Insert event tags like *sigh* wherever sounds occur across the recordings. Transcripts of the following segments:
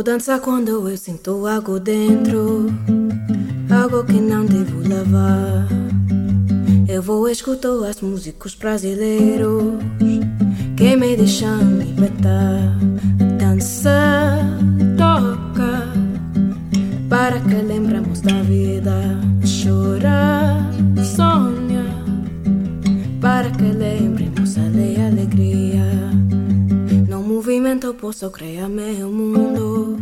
Vou dançar quando eu sinto algo dentro, algo que não devo levar. Eu vou escutar as músicos brasileiros que me deixam libertar. Dança, toca, para que lembremos da vida. Chorar, sonha, para que lembremos movimento poso créame meu mundo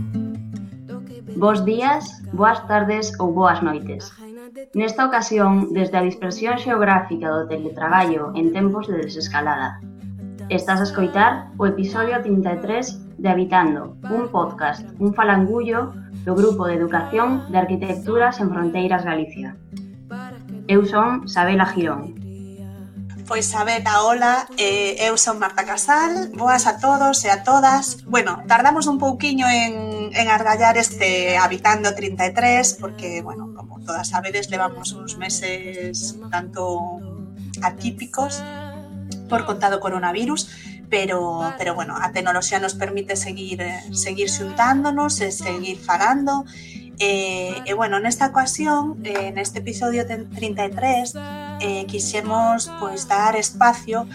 Bos días, boas tardes ou boas noites. Nesta ocasión, desde a dispersión xeográfica do teletraballo en tempos de desescalada. Estás a escoitar o episodio 33 de Habitando, un podcast, un falangullo do Grupo de Educación de Arquitecturas en Fronteiras Galicia. Eu son Sabela Girón, Pois a ver, a eh, eu son Marta Casal, boas a todos e a todas. Bueno, tardamos un pouquiño en, en argallar este Habitando 33, porque, bueno, como todas sabedes, levamos uns meses tanto atípicos por conta do coronavirus, pero, pero bueno, a tecnoloxía nos permite seguir, seguir xuntándonos e seguir falando, E, E, e bueno, nesta ocasión, eh, neste episodio 33, eh, quixemos pois, dar espacio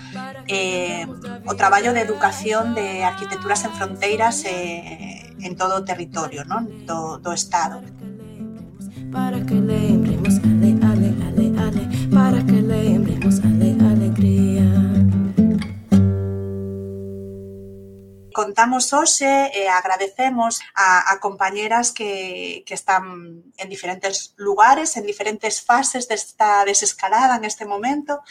eh, o traballo de educación de arquitecturas en fronteiras eh, en todo o territorio non? Do, do Estado. Para que lembremos, ale, ale, ale, ale, para que lembremos, ale, contamos hoxe e agradecemos a, compañeras que, están en diferentes lugares, en diferentes fases desta desescalada en este momento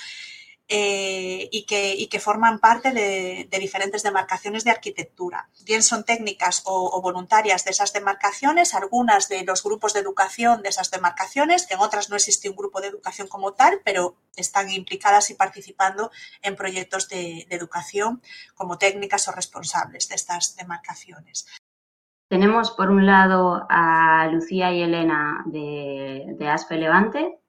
eh, y, que, forman parte de, diferentes demarcaciones de arquitectura. Bien son técnicas o, voluntarias de esas demarcaciones, algunas de los grupos de educación de esas demarcaciones, en otras no existe un grupo de educación como tal, pero están implicadas y participando en proyectos de, educación como técnicas o responsables de estas demarcaciones. Tenemos por un lado a Lucía y Elena de, de ASFE Levante,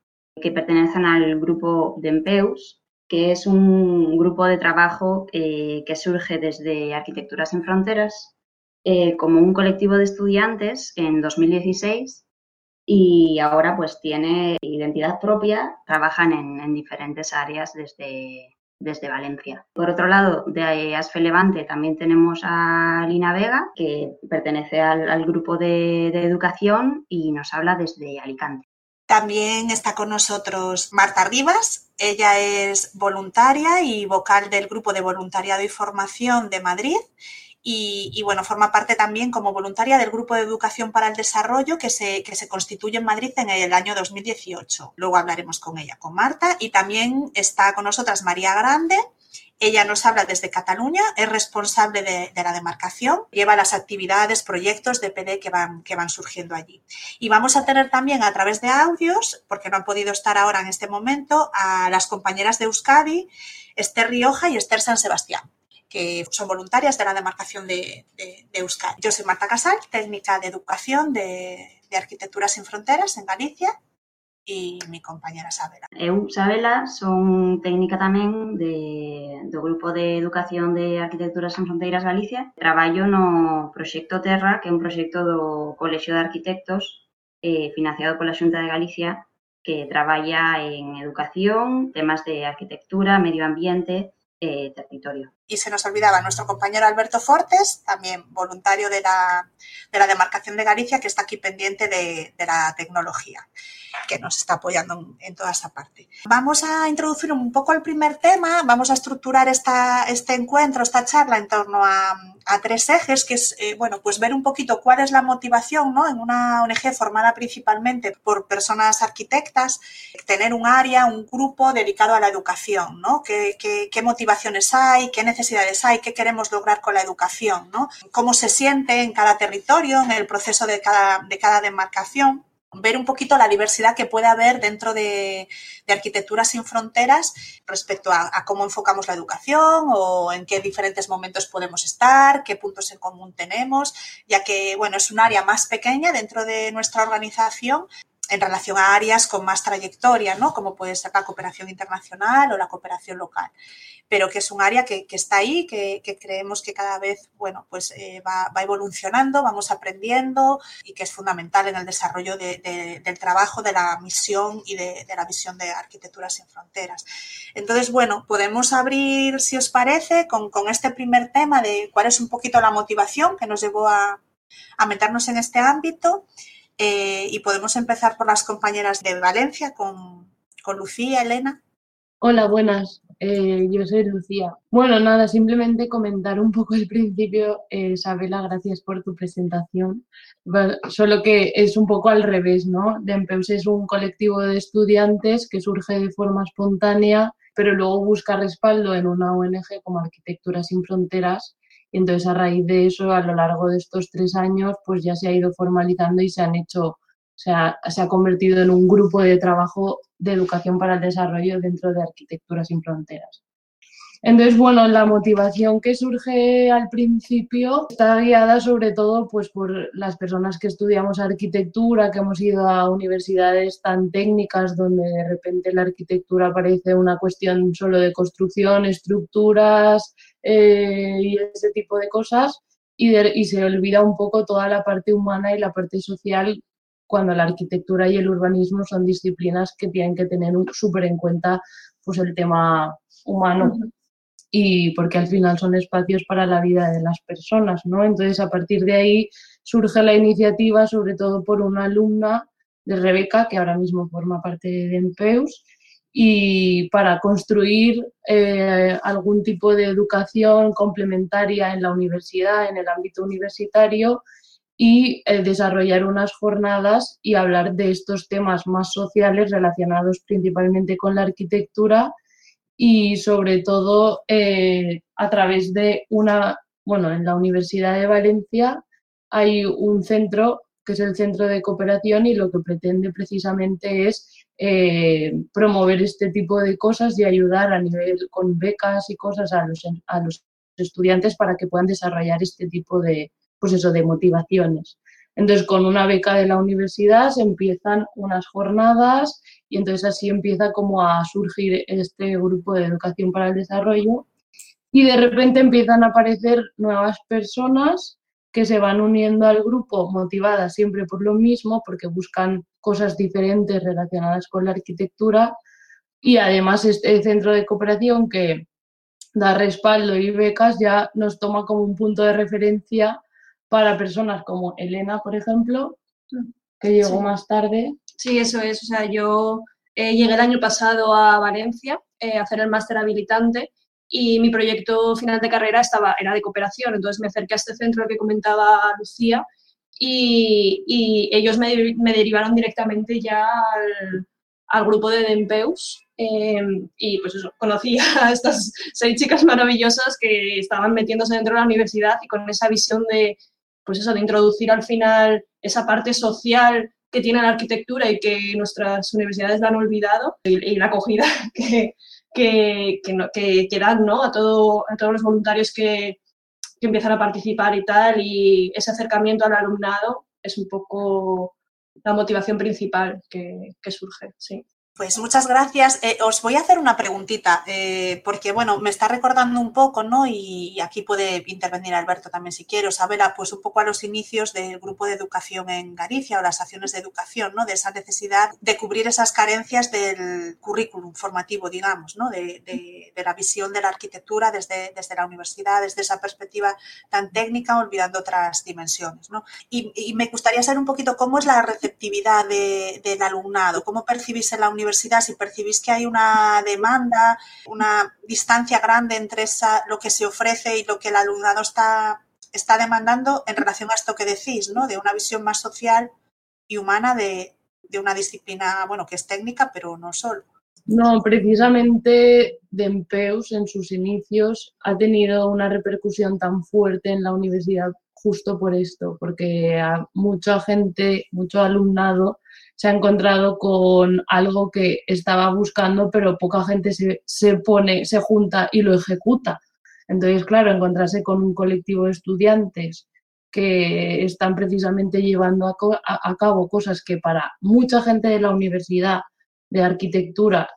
que pertenecen al grupo de EMPEUS, que es un grupo de trabajo eh, que surge desde Arquitecturas en Fronteras eh, como un colectivo de estudiantes en 2016 y ahora pues tiene identidad propia, trabajan en, en diferentes áreas desde, desde Valencia. Por otro lado, de Asfe Levante también tenemos a Lina Vega, que pertenece al, grupo de, educación y nos habla desde Alicante. También está con nosotros Marta Rivas. Ella es voluntaria y vocal del Grupo de Voluntariado y Formación de Madrid. Y, bueno, forma parte también como voluntaria del Grupo de Educación para el Desarrollo que se, que se constituye en Madrid en el año 2018. Luego hablaremos con ella, con Marta. Y también está con nosotras María Grande, ella nos habla desde Cataluña, es responsable de, la demarcación, lleva las actividades, proyectos de PD que van, que van surgiendo allí. Y vamos a tener también a través de audios, porque no han podido estar ahora en este momento, a las compañeras de Euskadi, Esther Rioja y Esther San Sebastián que son voluntarias de la demarcación de, de, de Euskadi. Yo soy Marta Casal, técnica de educación de, de Arquitectura sin Fronteras en Galicia e mi compañera Sabela. Eu, Sabela, son técnica tamén de, do Grupo de Educación de Arquitectura San Fronteiras Galicia. Traballo no Proxecto Terra, que é un proxecto do Colexio de Arquitectos eh, financiado pola Xunta de Galicia que traballa en educación, temas de arquitectura, medio ambiente e eh, territorio. Y se nos olvidaba nuestro compañero Alberto Fortes, también voluntario de la, de la demarcación de Galicia, que está aquí pendiente de, de la tecnología, que nos está apoyando en, en, toda esa parte. Vamos a introducir un poco el primer tema, vamos a estructurar esta, este encuentro, esta charla en torno a, a tres ejes, que es, eh, bueno, pues ver un poquito cuál es la motivación, ¿no? En una ONG formada principalmente por personas arquitectas, tener un área, un grupo dedicado a la educación, ¿no? ¿Qué, qué, qué motivaciones hay? ¿Qué necesidades hay? ¿Qué queremos lograr con la educación? ¿no? ¿Cómo se siente en cada territorio, en el proceso de cada, de cada demarcación? ver un poquito la diversidad que puede haber dentro de, de Arquitectura sin Fronteras respecto a, a, cómo enfocamos la educación o en qué diferentes momentos podemos estar, qué puntos en común tenemos, ya que, bueno, es un área más pequeña dentro de nuestra organización, en relación a áreas con más trayectoria, ¿no? como puede ser la cooperación internacional o la cooperación local pero que es un área que, está ahí, que, creemos que cada vez bueno, pues, eh, va, evolucionando, vamos aprendiendo y que es fundamental en el desarrollo del trabajo, de la misión y de, la visión de Arquitecturas sin Fronteras. Entonces, bueno, podemos abrir, si os parece, con, este primer tema de cuál es un poquito la motivación que nos llevó a, meternos en este ámbito. Eh, y podemos empezar por las compañeras de Valencia, con, con Lucía, Elena. Hola, buenas. Eh, yo soy Lucía. Bueno, nada, simplemente comentar un poco el principio. Eh, Isabela, gracias por tu presentación. solo que es un poco al revés, ¿no? DEMPEUS es un colectivo de estudiantes que surge de forma espontánea, pero luego busca respaldo en una ONG como Arquitectura Sin Fronteras. Y entonces, a raíz de eso, a lo largo de estos tres años, pues ya se ha ido formalizando y se han hecho se ha convertido en un grupo de trabajo de educación para el desarrollo dentro de Arquitectura sin Fronteras. Entonces, bueno, la motivación que surge al principio está guiada sobre todo pues, por las personas que estudiamos arquitectura, que hemos ido a universidades tan técnicas donde de repente la arquitectura parece una cuestión solo de construcción, estructuras eh, y ese tipo de cosas, y, y se olvida un poco toda la parte humana y la parte social cuando la arquitectura y el urbanismo son disciplinas que tienen que tener súper en cuenta pues, el tema humano y porque al final son espacios para la vida de las personas, ¿no? Entonces, a partir de ahí surge la iniciativa, sobre todo por una alumna de Rebeca, que ahora mismo forma parte de EMPEUS, y para construir eh, algún tipo de educación complementaria en la universidad, en el ámbito universitario, y eh, desarrollar unas jornadas y hablar de estos temas más sociales relacionados principalmente con la arquitectura y sobre todo eh, a través de una, bueno, en la Universidad de Valencia hay un centro que es el Centro de Cooperación y lo que pretende precisamente es eh, promover este tipo de cosas y ayudar a nivel con becas y cosas a los, a los estudiantes para que puedan desarrollar este tipo de, pues eso, de motivaciones. Entonces, con una beca de la universidad se empiezan unas jornadas y entonces así empieza como a surgir este grupo de educación para el desarrollo. Y de repente empiezan a aparecer nuevas personas que se van uniendo al grupo motivadas siempre por lo mismo, porque buscan cosas diferentes relacionadas con la arquitectura. Y además este centro de cooperación que da respaldo y becas ya nos toma como un punto de referencia para personas como Elena, por ejemplo, que llegó más tarde. Sí, eso es. O sea, yo eh, llegué el año pasado a Valencia eh, a hacer el máster habilitante y mi proyecto final de carrera estaba, era de cooperación. Entonces me acerqué a este centro que comentaba Lucía y, ellos me, derivaron directamente ya al, grupo de Dempeus. Em, y pues eso, conocí *laughs* a estas seis chicas maravillosas que estaban metiéndose dentro de la universidad y con esa visión de, pues eso, de introducir al final esa parte social que tiene la arquitectura y que nuestras universidades la han olvidado y, la acogida *laughs* que, que, que, dan ¿no? a, todo, a todos los voluntarios que, que empiezan a participar y tal, y ese acercamiento al alumnado es un poco la motivación principal que, que surge, sí. Pues muchas gracias. Eh, os voy a hacer una preguntita, eh, porque bueno, me está recordando un poco, ¿no? Y, aquí puede intervenir Alberto también si quiere, Sabela, pues un poco a los inicios del grupo de educación en Galicia o las acciones de educación, ¿no? De esa necesidad de cubrir esas carencias del currículum formativo, digamos, ¿no? De, la visión de la arquitectura desde, desde la universidad, desde esa perspectiva tan técnica, olvidando otras dimensiones, ¿no? Y, me gustaría saber un poquito cómo es la receptividad del alumnado, cómo percibís en la universidad si percibís que hay una demanda, una distancia grande entre lo que se ofrece y lo que el alumnado está, está demandando en relación a esto que decís, ¿no? De una visión más social y humana de, de una disciplina, bueno, que es técnica, pero no solo. No, precisamente Dempeus en sus inicios ha tenido una repercusión tan fuerte en la universidad justo por esto, porque a mucha gente, mucho alumnado se ha encontrado con algo que estaba buscando, pero poca gente se, pone, se junta y lo ejecuta. Entonces, claro, encontrarse con un colectivo de estudiantes que están precisamente llevando a, cabo cosas que para mucha gente de la universidad de arquitectura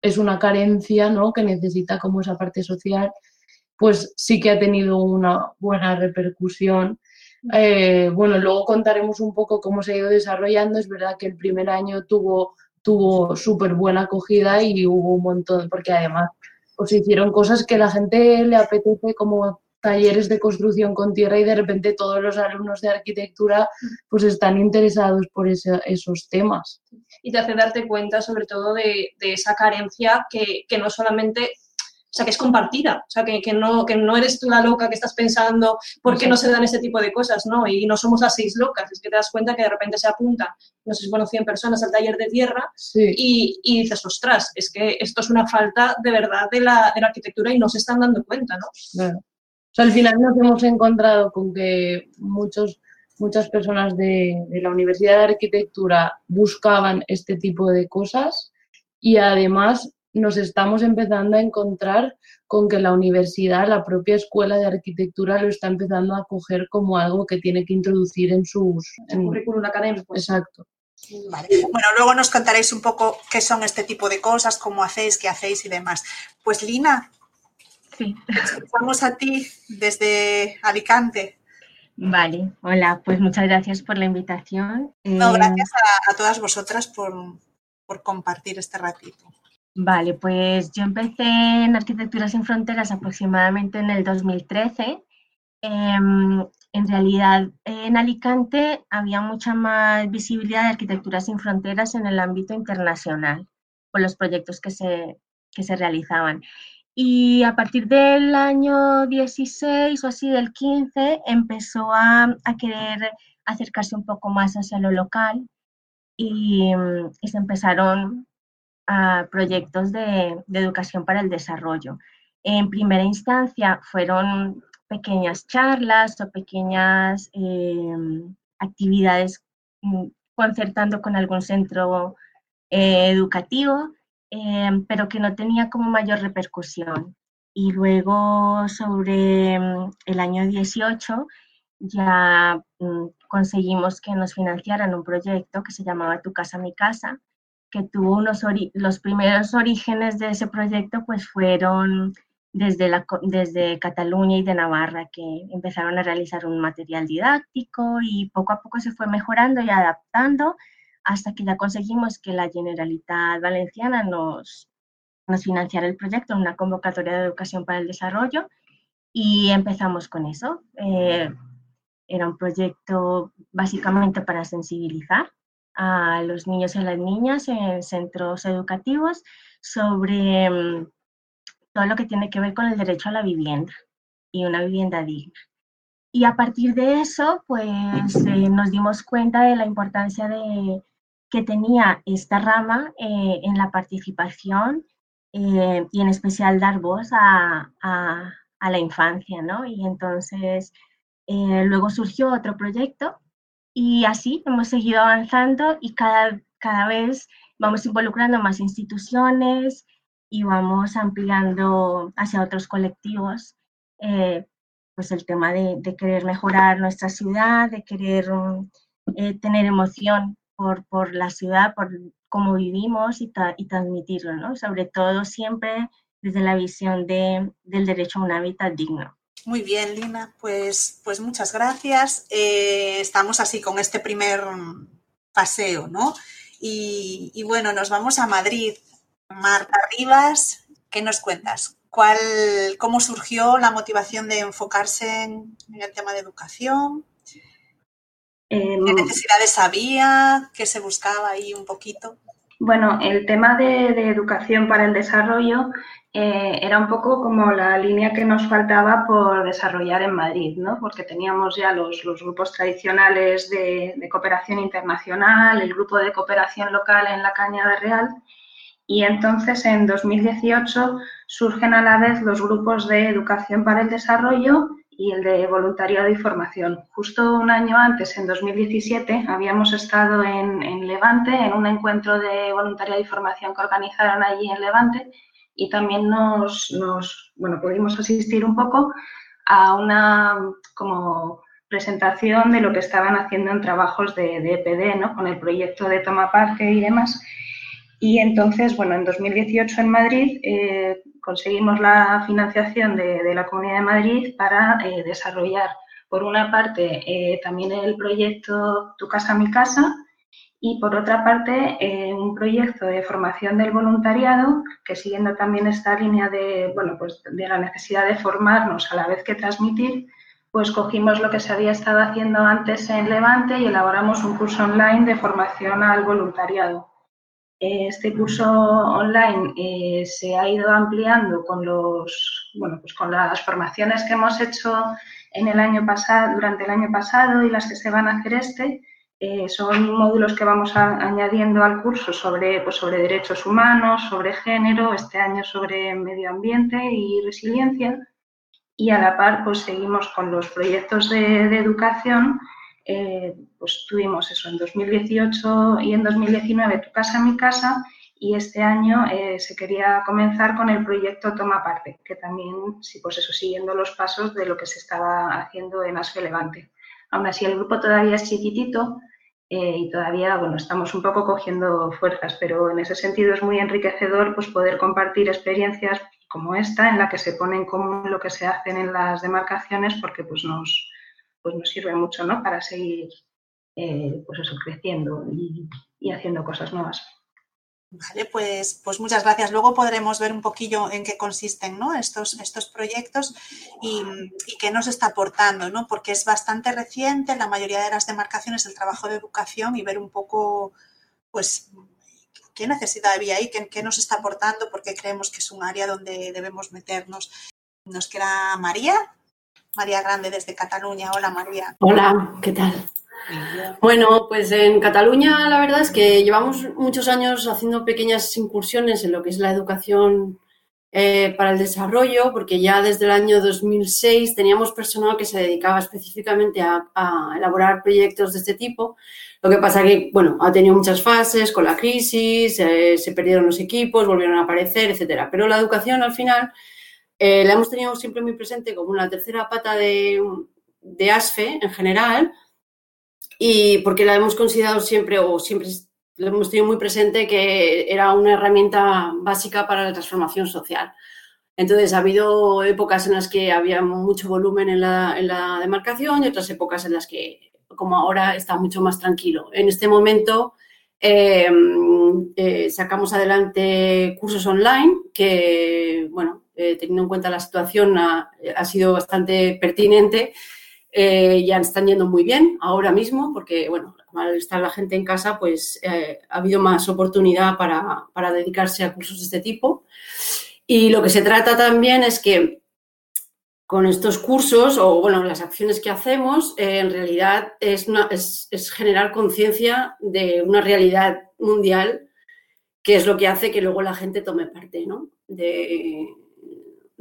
es una carencia, ¿no? Que necesita como esa parte social, pues sí que ha tenido una buena repercusión. Eh, bueno, luego contaremos un poco cómo se ha ido desarrollando. Es verdad que el primer año tuvo, tuvo súper buena acogida y hubo un montón, porque además pues hicieron cosas que la gente le apetece como talleres de construcción con tierra y de repente todos los alumnos de arquitectura pues están interesados por esos temas. Y te hace darte cuenta sobre todo de, esa carencia que, que, no solamente, o sea, que es compartida, o sea, que, que, no, que no eres tú la loca que estás pensando por qué no se dan ese tipo de cosas, ¿no? Y no somos las seis locas, es que te das cuenta que de repente se apunta, no sé, bueno, 100 personas al taller de tierra y, y, dices, ostras, es que esto es una falta de verdad de la, de la arquitectura y no se están dando cuenta, ¿no? Claro al final nos hemos encontrado con que muchos, muchas personas de, la Universidad de Arquitectura buscaban este tipo de cosas y además nos estamos empezando a encontrar con que la universidad, la propia escuela de arquitectura lo está empezando a coger como algo que tiene que introducir en sus... En, currículum académico. Exacto. Bueno, luego nos contaréis un poco qué son este tipo de cosas, cómo hacéis, qué hacéis y demás. Pues Lina, Sí. Vamos a ti desde Alicante. Vale, hola, pues muchas gracias por la invitación. No, eh, gracias a, todas vosotras por, compartir este ratito. Vale, pues yo empecé en Arquitectura sin Fronteras aproximadamente en el 2013. Em, en realidad, en Alicante había mucha más visibilidad de Arquitectura sin Fronteras en el ámbito internacional, por los proyectos que se, que se realizaban. Y a partir del año 16 o así, del 15, empezó a, querer acercarse un poco más hacia lo local y, se empezaron a proyectos de, educación para el desarrollo. En primera instancia fueron pequeñas charlas o pequeñas em, actividades mm, concertando con algún centro eh, educativo Em, pero que no tenía como mayor repercusión. Y luego sobre mm, el año 18 ya mm, conseguimos que nos financiaran un proyecto que se llamaba Tu casa, mi casa, que tuvo unos los primeros orígenes de ese proyecto pues fueron desde, la, desde Cataluña y de Navarra, que empezaron a realizar un material didáctico y poco a poco se fue mejorando y adaptando hasta que ya conseguimos que la Generalitat Valenciana nos, nos financiara el proyecto, una convocatoria de educación para el desarrollo, y empezamos con eso. Eh, era un proyecto básicamente para sensibilizar a los niños y las niñas en centros educativos sobre mm, todo lo que tiene que ver con el derecho a la vivienda y una vivienda digna. Y a partir de eso, pues eh, nos dimos cuenta de la importancia de, que tenía esta rama eh, en la participación eh, y en especial dar voz a, la infancia, ¿no? Y entonces eh, luego surgió otro proyecto y así hemos seguido avanzando y cada, cada vez vamos involucrando más instituciones y vamos ampliando hacia otros colectivos pues el tema de, querer mejorar nuestra ciudad, de querer tener emoción por, la ciudad, por cómo vivimos y, y transmitirlo, ¿no? Sobre todo siempre desde la visión de, del derecho a un hábitat digno. Muy bien, Lina, pues, pues muchas gracias. Eh, estamos así con este primer paseo, ¿no? Y, bueno, nos vamos a Madrid. Marta Rivas, ¿qué nos cuentas? ¿Cuál, ¿Cómo surgió la motivación de enfocarse en el tema de educación? Em, ¿Qué necesidades había? ¿Qué se buscaba ahí un poquito? Bueno, el tema de, educación para el desarrollo eh, era un poco como la línea que nos faltaba por desarrollar en Madrid, ¿no? Porque teníamos ya los, grupos tradicionales de, de, cooperación internacional, el grupo de cooperación local en la Cañada Real, y entonces en 2018 surgen a la vez los grupos de educación para el desarrollo y el de voluntariado y formación. Justo un año antes, en 2017, habíamos estado en, Levante, en un encuentro de voluntariado y formación que organizaron allí en Levante y también nos, bueno, pudimos asistir un poco a una como presentación de lo que estaban haciendo en trabajos de, EPD, ¿no? con el proyecto de Toma Parque y demás. Y entonces, bueno, en 2018 en Madrid eh, conseguimos la financiación de, la Comunidad de Madrid para eh, desarrollar, por una parte, eh, también el proyecto Tu casa, mi casa, y por otra parte, un proyecto de formación del voluntariado, que siguiendo también esta línea de, bueno, pues de la necesidad de formarnos a la vez que transmitir, pues cogimos lo que se había estado haciendo antes en Levante y elaboramos un curso online de formación al voluntariado. Este curso online eh, se ha ido ampliando con los, bueno, pues con las formaciones que hemos hecho en el año pasado, durante el año pasado y las que se van a hacer este. Eh, son módulos que vamos añadiendo al curso sobre, pues sobre derechos humanos, sobre género, este año sobre medio ambiente y resiliencia y a la par pues seguimos con los proyectos de, educación. Eh, pues tuvimos eso en 2018 y en 2019 Tu casa, mi casa y este año eh, se quería comenzar con el proyecto Toma Parte, que también, sí, pues eso, siguiendo los pasos de lo que se estaba haciendo en Asfe Levante. Aún así, el grupo todavía es chiquitito eh, y todavía, bueno, estamos un poco cogiendo fuerzas, pero en ese sentido es muy enriquecedor pues poder compartir experiencias como esta, en la que se pone en común lo que se hacen en las demarcaciones, porque pues nos, pues nos sirve mucho ¿no? para seguir eh, pues eso, creciendo y, haciendo cosas nuevas. Vale, pues, pues muchas gracias. Luego podremos ver un poquillo en qué consisten ¿no? estos, estos proyectos y, qué nos está aportando, ¿no? porque es bastante reciente en la mayoría de las demarcaciones el trabajo de educación y ver un poco pues qué necesidad había ahí, qué, nos está aportando, porque creemos que es un área donde debemos meternos. Nos queda María, María Grande desde Cataluña. Hola María. Hola, ¿qué tal? Bueno, pues en Cataluña la verdad es que llevamos muchos años haciendo pequeñas incursiones en lo que es la educación eh, para el desarrollo, porque ya desde el año 2006 teníamos personal que se dedicaba específicamente a, elaborar proyectos de este tipo. Lo que pasa que, bueno, ha tenido muchas fases con la crisis, eh, se perdieron los equipos, volvieron a aparecer, etcétera. Pero la educación al final eh, la hemos tenido siempre muy presente como una tercera pata de, de ASFE en general y porque la hemos considerado siempre o siempre lo hemos tenido muy presente que era una herramienta básica para la transformación social. Entonces, ha habido épocas en las que había mucho volumen en la, en la demarcación y otras épocas en las que como ahora está mucho más tranquilo. En este momento eh, eh, sacamos adelante cursos online que, bueno, eh, teniendo en cuenta la situación, ha, sido bastante pertinente. Ya están yendo muy bien ahora mismo porque, bueno, al estar la gente en casa, pues ha habido más oportunidad para, para dedicarse a cursos de este tipo. Y lo que se trata también es que con estos cursos o, bueno, las acciones que hacemos, eh, en realidad es, es, generar conciencia de una realidad mundial que es lo que hace que luego la gente tome parte ¿no?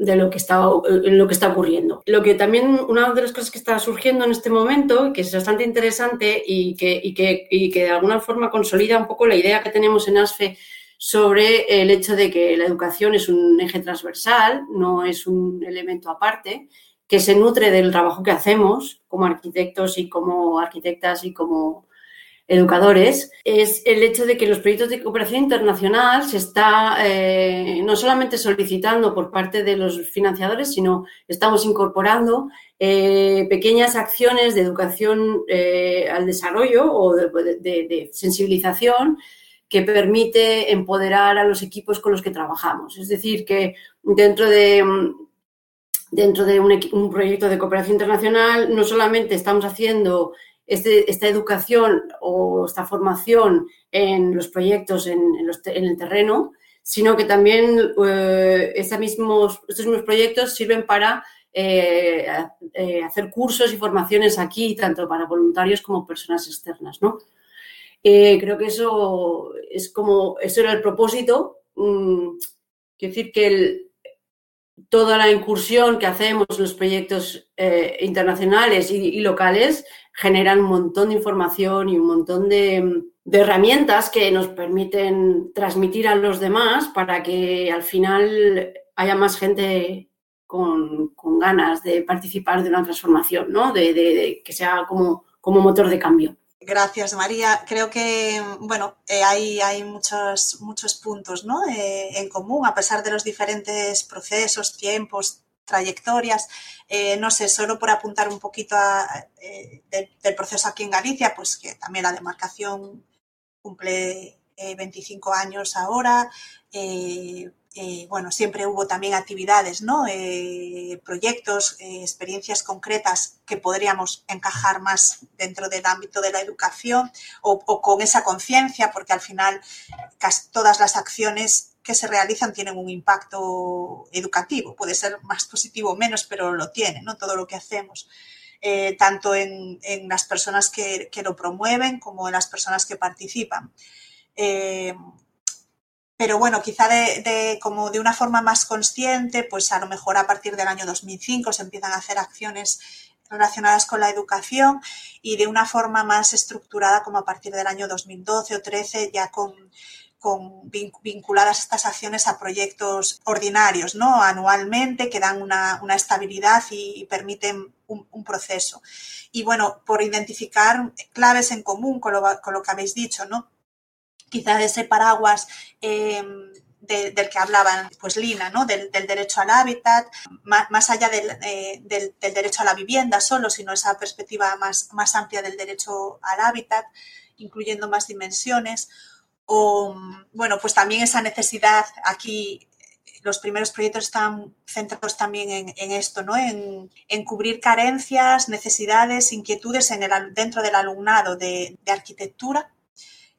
De, lo, que está, lo que está ocurriendo. Lo que también, una de las cosas que está surgiendo en este momento, que es bastante interesante y que, y que, y que de alguna forma consolida un poco la idea que tenemos en ASFE sobre el hecho de que la educación es un eje transversal, no es un elemento aparte, que se nutre del trabajo que hacemos como arquitectos y como arquitectas y como educadores, es el hecho de que los proyectos de cooperación internacional se está eh, no solamente solicitando por parte de los financiadores, sino estamos incorporando eh, pequeñas acciones de educación eh, al desarrollo o de sensibilización que permite empoderar a los equipos con los que trabajamos. Es decir, que dentro de, dentro de un, proyecto de cooperación internacional no solamente estamos haciendo este, esta educación o esta formación en los proyectos en, el terreno, sino que también eh, estos, mismos, proyectos sirven para eh, eh, hacer cursos y formaciones aquí, tanto para voluntarios como personas externas, ¿no? Creo que eso es como, eso era el propósito. Mm, quiero decir que toda la incursión que hacemos en los proyectos eh, internacionales y, locales generan un montón de información y un montón de, herramientas que nos permiten transmitir a los demás para que al final haya más gente con, ganas de participar de una transformación, ¿no? de, que sea como, como motor de cambio. Gracias, María. Creo que bueno, eh, hay, hay muchos, muchos puntos ¿no? Eh, en común, a pesar de los diferentes procesos, tiempos, trayectorias. Eh, no sé, solo por apuntar un poquito del proceso aquí en Galicia, pues que también la demarcación cumple 25 años ahora. Eh, bueno, siempre hubo también actividades, ¿no? Eh, proyectos, eh, experiencias concretas que podríamos encajar más dentro del ámbito de la educación o, con esa conciencia, porque al final casi todas las acciones que se realizan tienen un impacto educativo. Puede ser más positivo o menos, pero lo tiene, ¿no? Todo lo que hacemos. tanto en, las personas que, lo promueven como en las personas que participan pero bueno, quizá de, como de una forma más consciente, pues a lo mejor a partir del año 2005 se empiezan a hacer acciones relacionadas con la educación y de una forma más estructurada como a partir del año 2012 o 13 ya con, vinculadas estas acciones a proyectos ordinarios, ¿no? Anualmente, que dan una, estabilidad y, permiten un, proceso. Y bueno, por identificar claves en común con lo, con lo que habéis dicho, ¿no? Quizá ese paraguas em, del que hablaban pues Lina, ¿no? del, derecho al hábitat, más, allá eh, del, derecho a la vivienda solo, sino esa perspectiva más, más amplia del derecho al hábitat, incluyendo más dimensiones. O, bueno, pues también esa necesidad aquí los primeros proyectos están centrados también en, esto, ¿no? En, cubrir carencias, necesidades, inquietudes en el, dentro del alumnado de arquitectura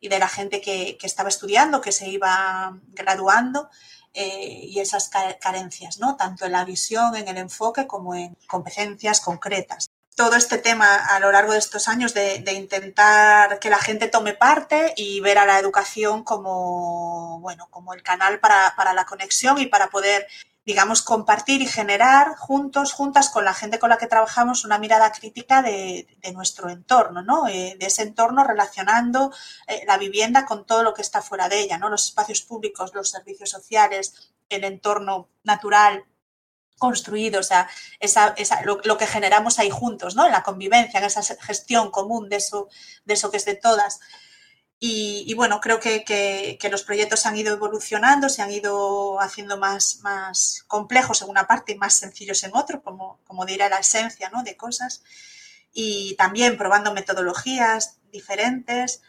y de la gente que, estaba estudiando, que se iba graduando eh, y esas carencias, ¿no? Tanto en la visión, en el enfoque, como en competencias concretas. Todo este tema a lo largo de estos años de, intentar que la gente tome parte y ver a la educación como, bueno, como el canal para, para la conexión y para poder digamos, compartir y generar juntos, juntas con la gente con la que trabajamos una mirada crítica de, nuestro entorno, ¿no? Eh, de ese entorno relacionando eh, la vivienda con todo lo que está fuera de ella, ¿no? Los espacios públicos, los servicios sociales, el entorno natural construido, o sea, esa, lo, que generamos ahí juntos, ¿no? En la convivencia, en esa gestión común de eso, de eso que es de todas. Y, bueno, creo que, los proyectos han ido evolucionando, se han ido haciendo más, más complejos en una parte y más sencillos en otro, como, como dirá la esencia ¿no? de cosas. Y también probando metodologías diferentes.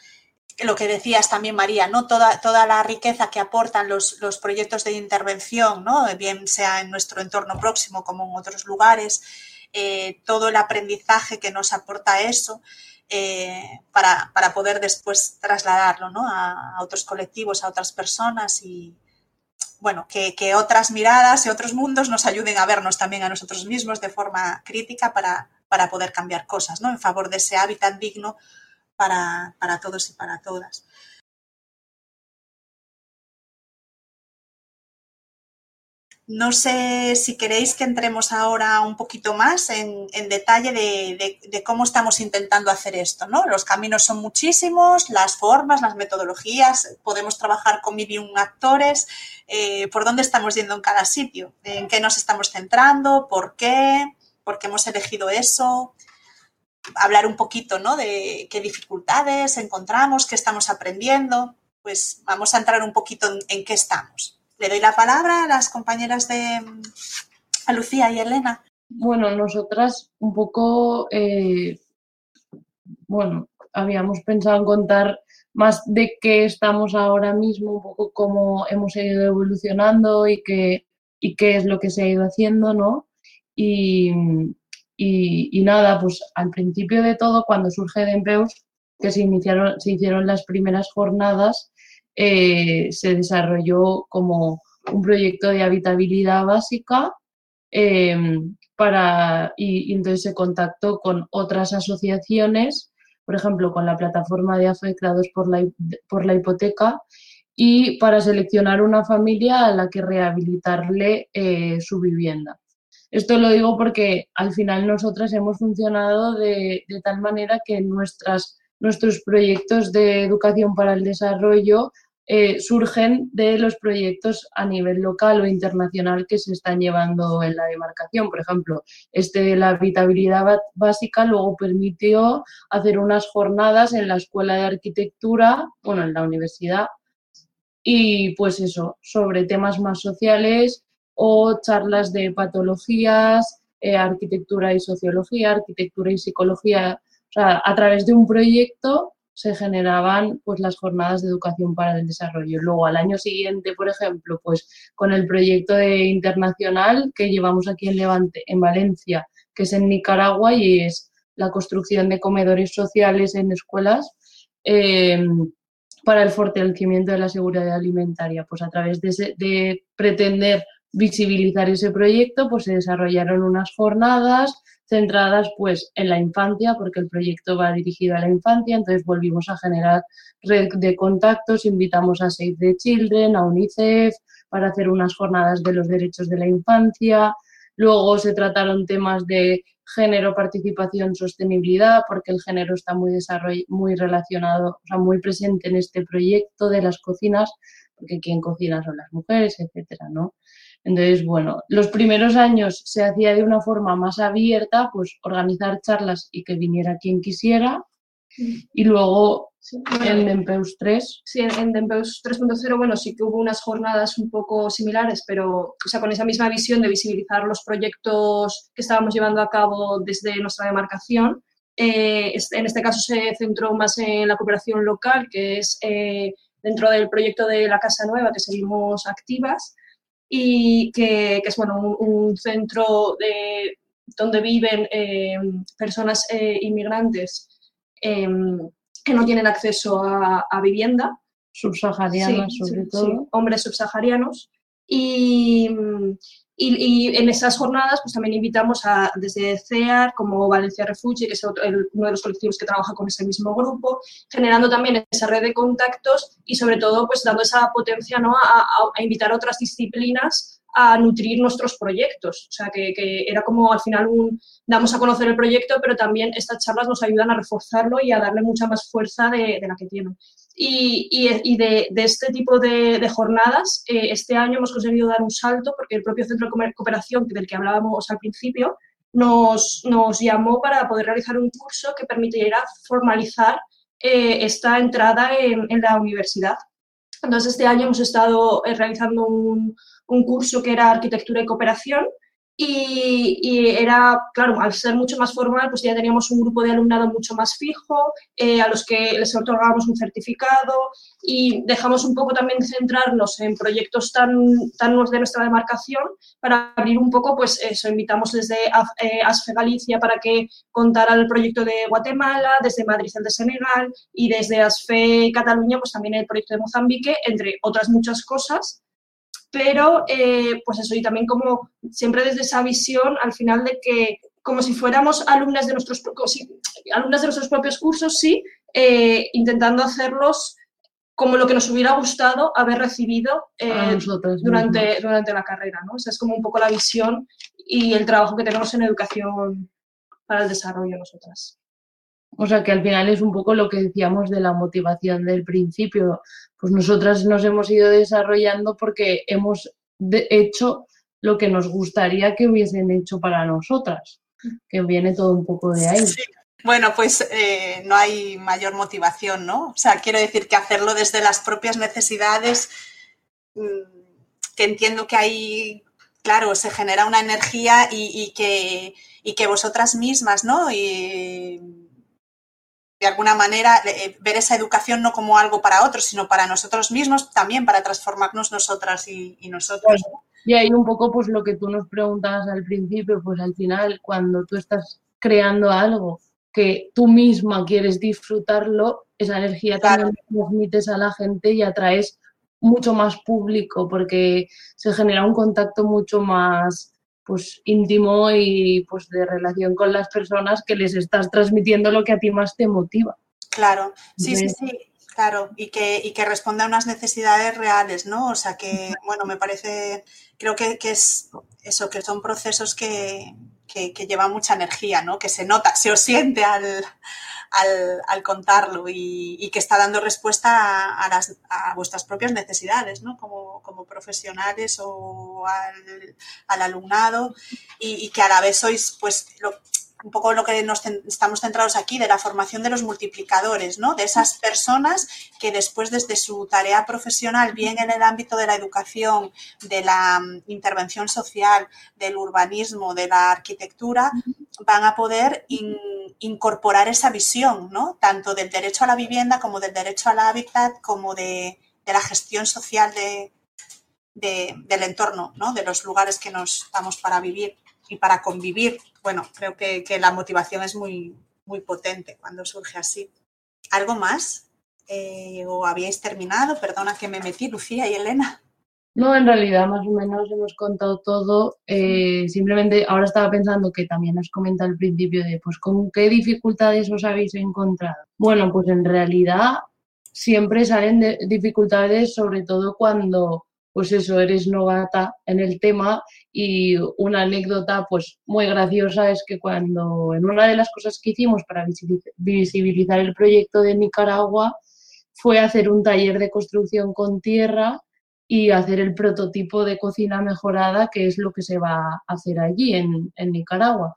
Lo que decías también, María, ¿no? toda, toda la riqueza que aportan los, los proyectos de intervención, ¿no? bien sea en nuestro entorno próximo como en otros lugares, eh, todo el aprendizaje que nos aporta eso. Eh, para, poder después trasladarlo a, otros colectivos, a otras personas y, bueno, que, otras miradas y otros mundos nos ayuden a vernos también a nosotros mismos de forma crítica para, para poder cambiar cosas, ¿no? En favor de ese hábitat digno para, para todos y para todas. No sé si queréis que entremos ahora un poquito más en, detalle de, cómo estamos intentando hacer esto. ¿no? Los caminos son muchísimos, las formas, las metodologías, podemos trabajar con medium actores, eh, por dónde estamos yendo en cada sitio, en qué nos estamos centrando, por qué, por qué hemos elegido eso, hablar un poquito ¿no? de qué dificultades encontramos, qué estamos aprendiendo. Pues vamos a entrar un poquito en qué estamos. Le doy la palabra a las compañeras de Lucía y Elena. Bueno, nosotras un poco, eh, bueno, habíamos pensado en contar más de qué estamos ahora mismo, un poco cómo hemos ido evolucionando y qué, y qué es lo que se ha ido haciendo, ¿no? Y, y, nada, pues al principio de todo, cuando surge de Empeus, que se, iniciaron, se hicieron las primeras jornadas, eh, se desarrolló como un proyecto de habitabilidad básica em, para, y, entonces se contactó con otras asociaciones, por ejemplo, con la plataforma de afectados por la, por la hipoteca, y para seleccionar una familia a la que rehabilitarle eh, su vivienda. Esto lo digo porque al final nosotras hemos funcionado de, de tal manera que nuestras, nuestros proyectos de educación para el desarrollo eh, surgen de los proyectos a nivel local o internacional que se están llevando en la demarcación. Por ejemplo, este de la habitabilidad básica luego permitió hacer unas jornadas en la Escuela de Arquitectura, bueno, en la universidad, y pues eso, sobre temas más sociales o charlas de patologías, eh, arquitectura y sociología, arquitectura y psicología, o sea, a través de un proyecto se generaban pues las jornadas de educación para el desarrollo. Luego al año siguiente, por ejemplo, pues con el proyecto de internacional que llevamos aquí en Levante, en Valencia, que es en Nicaragua y es la construcción de comedores sociales en escuelas eh, para el fortalecimiento de la seguridad alimentaria. Pues a través de, de pretender visibilizar ese proyecto, pues se desarrollaron unas jornadas centradas pues en la infancia, porque el proyecto va dirigido a la infancia, entonces volvimos a generar red de contactos, invitamos a Save the Children, a UNICEF, para hacer unas jornadas de los derechos de la infancia. Luego se trataron temas de género, participación, sostenibilidad, porque el género está muy, muy relacionado, o sea, muy presente en este proyecto de las cocinas, porque quien cocina son las mujeres, etcétera, ¿no? Entonces, bueno, los primeros años se hacía de una forma más abierta, pues organizar charlas y que viniera quien quisiera. Y luego en Dempeus 3. Sí, en, Dempeus 3.0, bueno, sí que hubo unas jornadas un poco similares, pero o sea, con esa misma visión de visibilizar los proyectos que estábamos llevando a cabo desde nuestra demarcación. Eh, en este caso se centró más en la cooperación local, que es eh, dentro del proyecto de la Casa Nueva, que seguimos activas y que, es bueno, un, centro de, donde viven eh, personas eh, inmigrantes em, que no tienen acceso a, vivienda. Subsaharianas, sobre todo. hombres subsaharianos. Y, y, en esas jornadas pues también invitamos a, desde CEAR como Valencia Refugee, que es uno de los colectivos que trabaja con ese mismo grupo, generando también esa red de contactos y sobre todo pues dando esa potencia ¿no? a, a, invitar a otras disciplinas a nutrir nuestros proyectos. O sea, que, que, era como al final un, damos a conocer el proyecto, pero también estas charlas nos ayudan a reforzarlo y a darle mucha más fuerza de, de la que tiene. Y, y, de, de, este tipo de, de jornadas, eh, este año hemos conseguido dar un salto porque el propio Centro de Cooperación del que hablábamos al principio nos, nos llamó para poder realizar un curso que permitiera formalizar eh, esta entrada en, en, la universidad. Entonces, este año hemos estado eh, realizando un, un curso que era Arquitectura y Cooperación, y, era, claro, al ser mucho más formal, pues ya teníamos un grupo de alumnado mucho más fijo, eh, a los que les otorgábamos un certificado y dejamos un poco también centrarnos en proyectos tan, tan de nuestra demarcación para abrir un poco, pues eso, invitamos desde eh, ASFE Galicia para que contara el proyecto de Guatemala, desde Madrid el de Senegal y desde ASFE Cataluña, pues también el proyecto de Mozambique, entre otras muchas cosas pero eh, pues eso, y también como siempre desde esa visión al final de que como si fuéramos alumnas de nuestros, alumnas de nuestros propios cursos, sí, eh, intentando hacerlos como lo que nos hubiera gustado haber recibido eh, durante, durante la carrera. ¿no? Esa es como un poco la visión y el trabajo que tenemos en educación para el desarrollo nosotras. O sea que al final es un poco lo que decíamos de la motivación del principio. Pues nosotras nos hemos ido desarrollando porque hemos hecho lo que nos gustaría que hubiesen hecho para nosotras, que viene todo un poco de ahí. Bueno, pues eh, no hay mayor motivación, ¿no? O sea, quiero decir que hacerlo desde las propias necesidades, mm, que entiendo que hay, claro, se genera una energía y, que, y que vosotras mismas, ¿no? De alguna manera eh, ver esa educación no como algo para otros, sino para nosotros mismos, también para transformarnos nosotras y, nosotros. Y ahí un poco pues lo que tú nos preguntabas al principio, pues al final cuando tú estás creando algo que tú misma quieres disfrutarlo, esa energía también transmites a la gente y atraes mucho más público porque se genera un contacto mucho más pues íntimo y pues de relación con las personas que les estás transmitiendo lo que a ti más te motiva. Claro, sí, sí, sí, claro, y que, y que responda a unas necesidades reales, ¿no? O sea que, bueno, me parece, creo que, es eso, que son procesos que, que, llevan mucha energía, ¿no? Que se nota, se os siente al, al, contarlo y, que está dando respuesta a, las, a vuestras propias necesidades, ¿no? Como, como profesionales o al, al alumnado y, y, que a la vez sois, pues, lo, un poco lo que nos estamos centrados aquí, de la formación de los multiplicadores, ¿no? De esas personas que después desde su tarea profesional, bien en el ámbito de la educación, de la mm, intervención social, del urbanismo, de la arquitectura, van a poder incorporar esa visión, ¿no? Tanto del derecho a la vivienda como del derecho al hábitat, como de, la gestión social de, del entorno, ¿no? De los lugares que nos damos para vivir y para convivir bueno, creo que, la motivación es muy, muy potente cuando surge así. ¿Algo más? Eh, ¿O habíais terminado? Perdona que me metí, Lucía y Elena. No, en realidad más o menos hemos contado todo. Eh, simplemente ahora estaba pensando que también has comentado al principio de, pues, ¿con qué dificultades os habéis encontrado? Bueno, pues en realidad siempre salen dificultades, sobre todo cuando pues eso, eres novata en el tema y una anécdota pues muy graciosa es que cuando en una de las cosas que hicimos para visibilizar el proyecto de Nicaragua fue hacer un taller de construcción con tierra y hacer el prototipo de cocina mejorada, que es lo que se va a hacer allí en, en Nicaragua.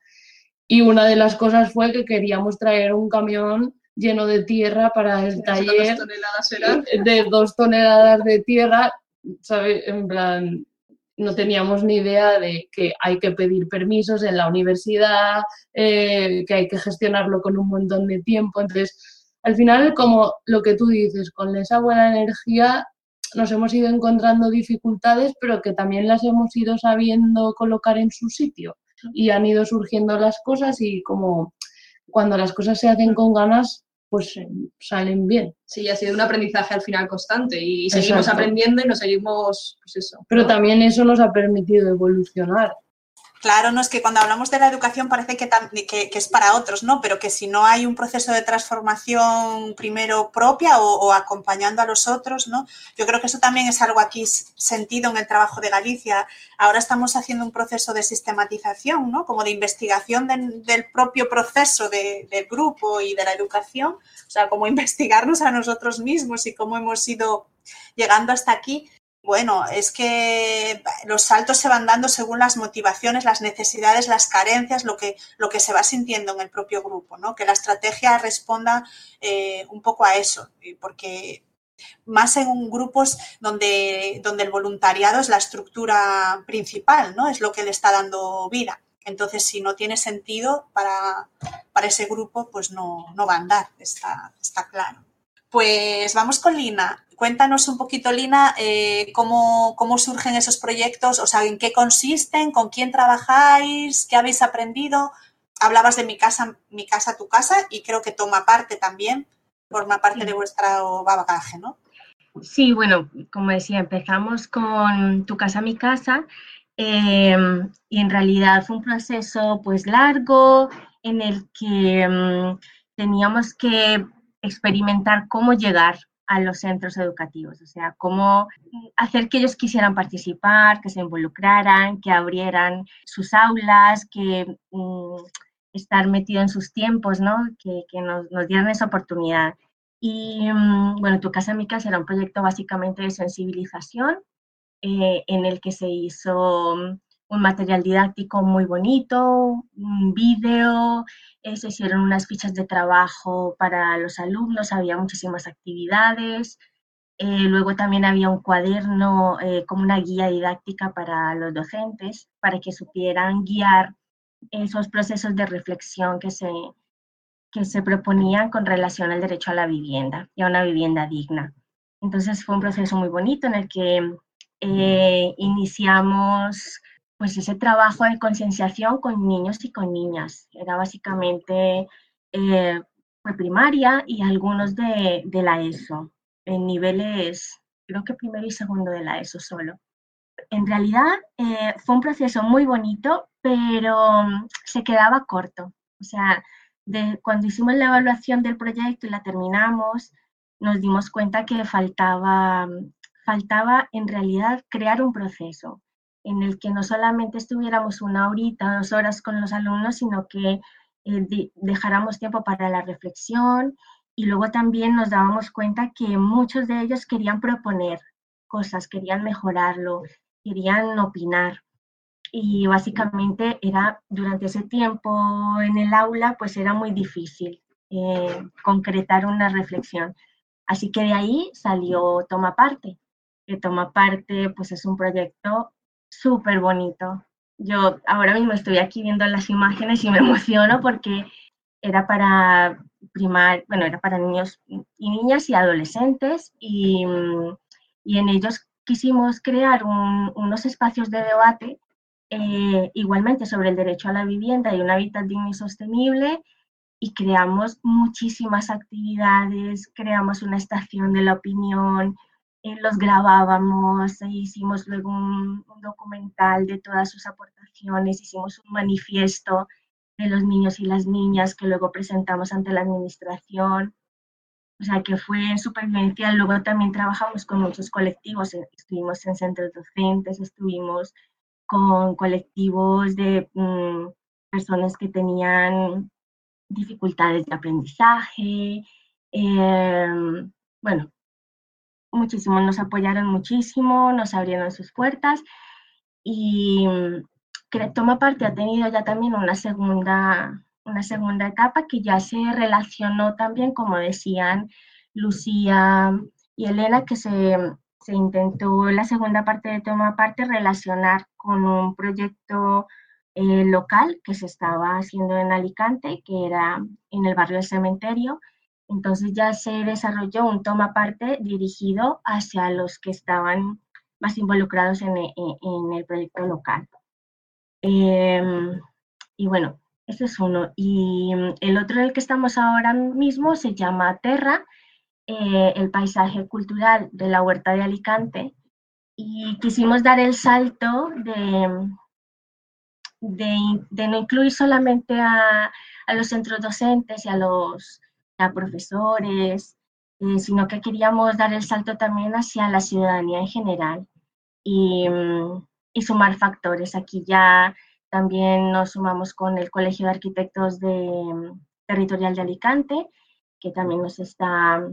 Y una de las cosas fue que queríamos traer un camión lleno de tierra para el taller de dos toneladas de tierra ¿sabes? En plan, no teníamos ni idea de que hay que pedir permisos en la universidad, eh, que hay que gestionarlo con un montón de tiempo. Entonces, al final, como lo que tú dices, con esa buena energía nos hemos ido encontrando dificultades, pero que también las hemos ido sabiendo colocar en su sitio y han ido surgiendo las cosas y como cuando las cosas se hacen con ganas, pues eh, salen bien. Sí, ha sido un aprendizaje al final constante y seguimos aprendiendo y nos seguimos, pues eso. Pero también eso nos ha permitido evolucionar. Claro, no es que cuando hablamos de la educación parece que, es para otros, ¿no? Pero que si no hay un proceso de transformación primero propia o, acompañando a los otros, ¿no? Yo creo que eso también es algo aquí sentido en el trabajo de Galicia. Ahora estamos haciendo un proceso de sistematización, ¿no? Como de investigación del propio proceso del grupo y de la educación, o sea, como *laughs* investigarnos a nosotros mismos y cómo hemos ido llegando hasta aquí bueno, es que los saltos se van dando según las motivaciones, las necesidades, las carencias, lo que, lo que se va sintiendo en el propio grupo, ¿no? Que la estrategia responda eh, un poco a eso, porque más en grupos donde, donde el voluntariado es la estructura principal, ¿no? Es lo que le está dando vida. Entonces, si no tiene sentido para, para ese grupo, pues no, no va a andar, está, está claro. Pues vamos con Lina. Cuéntanos un poquito, Lina, eh, cómo, surgen esos proyectos, o sea, en qué consisten, con quién trabajáis, qué habéis aprendido. Hablabas de mi casa, mi casa, tu casa, y creo que toma parte también, forma parte de vuestro bagaje, ¿no? Sí, bueno, como decía, empezamos con Tu casa, mi casa, em, y en realidad fue un proceso pues largo en el que em, teníamos que experimentar cómo llegar a los centros educativos, o sea, cómo hacer que ellos quisieran participar, que se involucraran, que abrieran sus aulas, que mm, estar metido en sus tiempos, ¿no? Que, nos, dieran esa oportunidad. Y mm, bueno, Tu Casa Mi Casa era un proyecto básicamente de sensibilización eh, en el que se hizo mm, un material didáctico muy bonito, un vídeo, eh, se hicieron unas fichas de trabajo para los alumnos, había muchísimas actividades. Eh, luego también había un cuaderno eh, como una guía didáctica para los docentes, para que supieran guiar esos procesos de reflexión que se, que se proponían con relación al derecho a la vivienda y a una vivienda digna. Entonces fue un proceso muy bonito en el que iniciamos pues ese trabajo de concienciación con niños y con niñas. Era básicamente eh, primaria y algunos de, la ESO, en niveles, creo que primero y segundo de la ESO solo. En realidad eh, fue un proceso muy bonito, pero mm, se quedaba corto. O sea, de, cuando hicimos la evaluación del proyecto y la terminamos, nos dimos cuenta que faltaba, mm, faltaba en realidad crear un proceso en el que no solamente estuviéramos una horita, dos horas con los alumnos, sino que eh, dejáramos tiempo para la reflexión y luego también nos dábamos cuenta que muchos de ellos querían proponer cosas, querían mejorarlo, querían opinar. Y básicamente era durante ese tiempo en el aula, pues era muy difícil eh, concretar una reflexión. Así que de ahí salió Toma Parte, que Toma Parte pues es un proyecto súper bonito. Yo ahora mismo estoy aquí viendo las imágenes y me *laughs* emociono porque era para primar, bueno, era para niños y niñas y adolescentes y, en ellos quisimos crear unos espacios de debate eh, igualmente sobre el derecho a la vivienda y un hábitat digno y sostenible y creamos muchísimas actividades, creamos una estación de la opinión, eh, los grabábamos, e hicimos luego un, documental de todas sus aportaciones, hicimos un manifiesto de los niños y las niñas que luego presentamos ante la administración. O sea, que fue en supervivencia. Luego también trabajamos con muchos colectivos, eh, estuvimos en centros docentes, estuvimos con colectivos de mm, personas que tenían dificultades de aprendizaje. Em, bueno, muchísimo, nos apoyaron muchísimo, nos abrieron sus puertas y que toma parte ha tenido ya también una segunda, una segunda etapa que ya se relacionó también, como decían Lucía y Elena, que se, se intentó la segunda parte de Toma Parte relacionar con un proyecto eh, local que se estaba haciendo en Alicante, que era en el barrio del cementerio. Entonces ya se desarrolló un toma parte dirigido hacia los que estaban más involucrados en, en el proyecto local. Em, y bueno, ese es uno. Y mm, el otro del que estamos ahora mismo se llama Terra, eh, el paisaje cultural de la Huerta de Alicante. Y quisimos dar el salto de, de, no incluir solamente a, los centros docentes y a los a profesores, eh, sino que queríamos dar el salto también hacia la ciudadanía en general. Y, y sumar factores. Aquí ya también nos sumamos con el Colegio de Arquitectos de, mm, Territorial de Alicante, que también nos está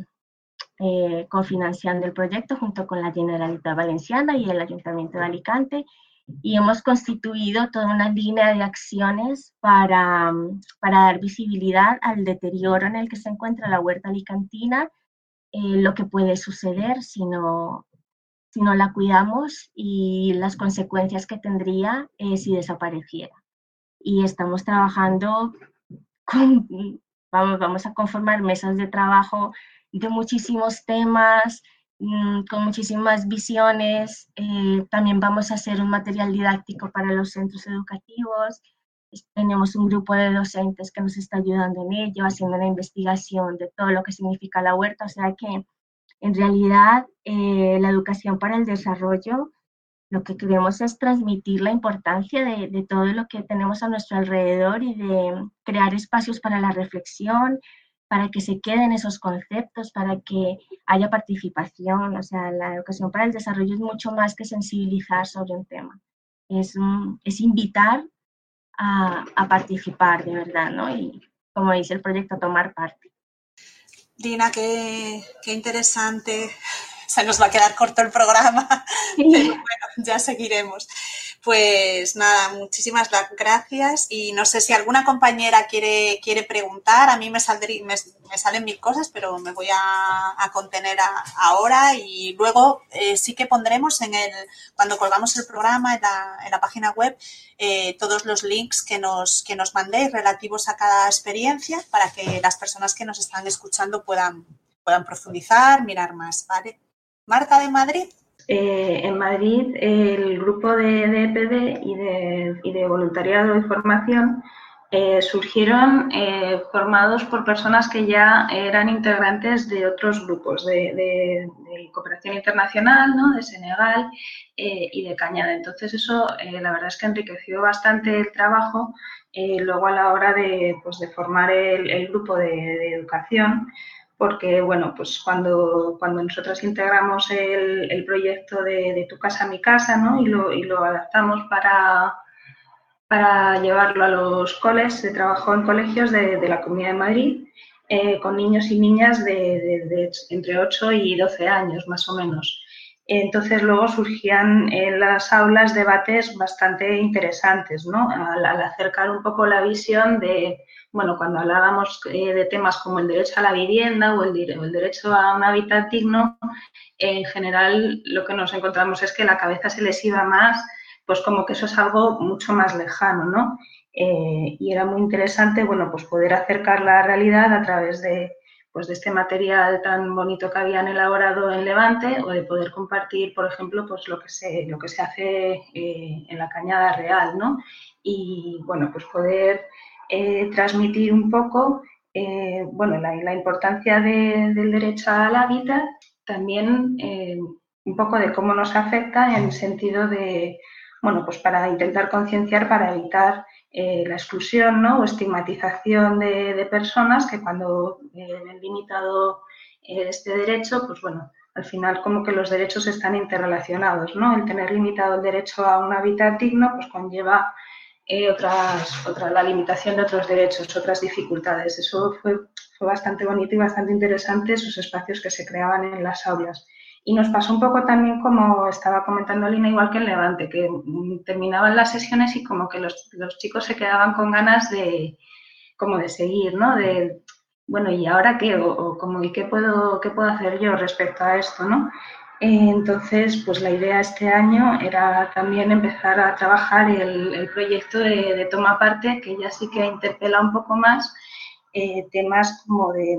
eh, cofinanciando el proyecto junto con la Generalitat Valenciana y el Ayuntamiento de Alicante. Y hemos constituido toda una línea de acciones para, para dar visibilidad al deterioro en el que se encuentra la huerta alicantina, eh, lo que puede suceder si no, si no la cuidamos y las consecuencias que tendría eh, si desapareciera. Y estamos trabajando con, vamos, vamos a conformar mesas de trabajo de muchísimos temas, con muchísimas visiones. Eh, también vamos a hacer un material didáctico para los centros educativos. Tenemos un grupo de docentes que nos está ayudando en ello, haciendo una investigación de todo lo que significa la huerta. O sea que en realidad, eh, la educación para el desarrollo, lo que queremos es transmitir la importancia de, todo lo que tenemos a nuestro alrededor y de crear espacios para la reflexión, para que se queden esos conceptos, para que haya participación. O sea, la educación para el desarrollo es mucho más que sensibilizar sobre un tema. Es, es invitar a, a, participar de verdad, ¿no? Y como dice el proyecto, tomar parte. Dina, qué, interesante. Se nos va a quedar corto el programa, bueno, ya seguiremos. Pues nada, muchísimas gracias y no sé si alguna compañera quiere, quiere preguntar. A mí me, me, salen mil cosas, pero me voy a, contener ahora y luego eh, sí que pondremos en el, cuando colgamos el programa en la, en la página web, eh, todos los links que nos, que nos mandéis relativos a cada experiencia para que las personas que nos están escuchando puedan, puedan profundizar, mirar más, ¿vale? Marta de Madrid. Eh, en Madrid el grupo de, EPD y de, y de, voluntariado y formación eh, surgieron eh, formados por personas que ya eran integrantes de otros grupos de, cooperación internacional, ¿no? de Senegal y de Cañada. Entonces eso la verdad es que enriqueció bastante el trabajo luego a la hora de, pues, formar el grupo de educación porque bueno, pues cuando, cuando nosotros integramos el, proyecto de, Tu casa, mi casa, ¿no? Y lo, y lo adaptamos para, para llevarlo a los coles. Se trabajó en colegios de, la Comunidad de Madrid eh, con niños y niñas de, entre 8 y 12 años, más o menos. Entonces luego surgían en las aulas debates bastante interesantes, ¿no? Al, acercar un poco la visión de, bueno, cuando hablábamos eh, de temas como el derecho a la vivienda o el, el, derecho a un hábitat digno, en general lo que nos encontramos es que la cabeza se les iba más, pues como que eso es algo mucho más lejano, ¿no? Eh, y era muy interesante, bueno, pues poder acercar la realidad a través de, pues de este material tan bonito que habían elaborado en Levante o de poder compartir, por ejemplo, pues lo que se, lo que se hace eh, en la Cañada Real, ¿no? Y, bueno, pues poder eh, transmitir un poco, eh, bueno, la, importancia del derecho al hábitat, también un poco de cómo nos afecta en el sentido de, bueno, pues para intentar concienciar, para evitar eh, la exclusión ¿no? o estigmatización de, personas que cuando eh, han limitado eh, este derecho, pues bueno, al final como que los derechos están interrelacionados, ¿no? El tener limitado el derecho a un hábitat digno, pues conlleva otras, otra, la limitación de otros derechos, otras dificultades. Eso fue, fue bastante bonito y bastante interesante, esos espacios que se creaban en las aulas. Y nos pasó un poco también como estaba comentando Lina, igual que en Levante, que terminaban las sesiones y como que los, chicos se quedaban con ganas de, como de seguir, ¿no? De, bueno, ¿y ahora qué? O, como, ¿y qué puedo, qué puedo hacer yo respecto a esto, no? Entonces, pues la idea este año era también empezar a trabajar el, proyecto de, Toma Parte, que ya sí que interpela un poco más eh, temas como de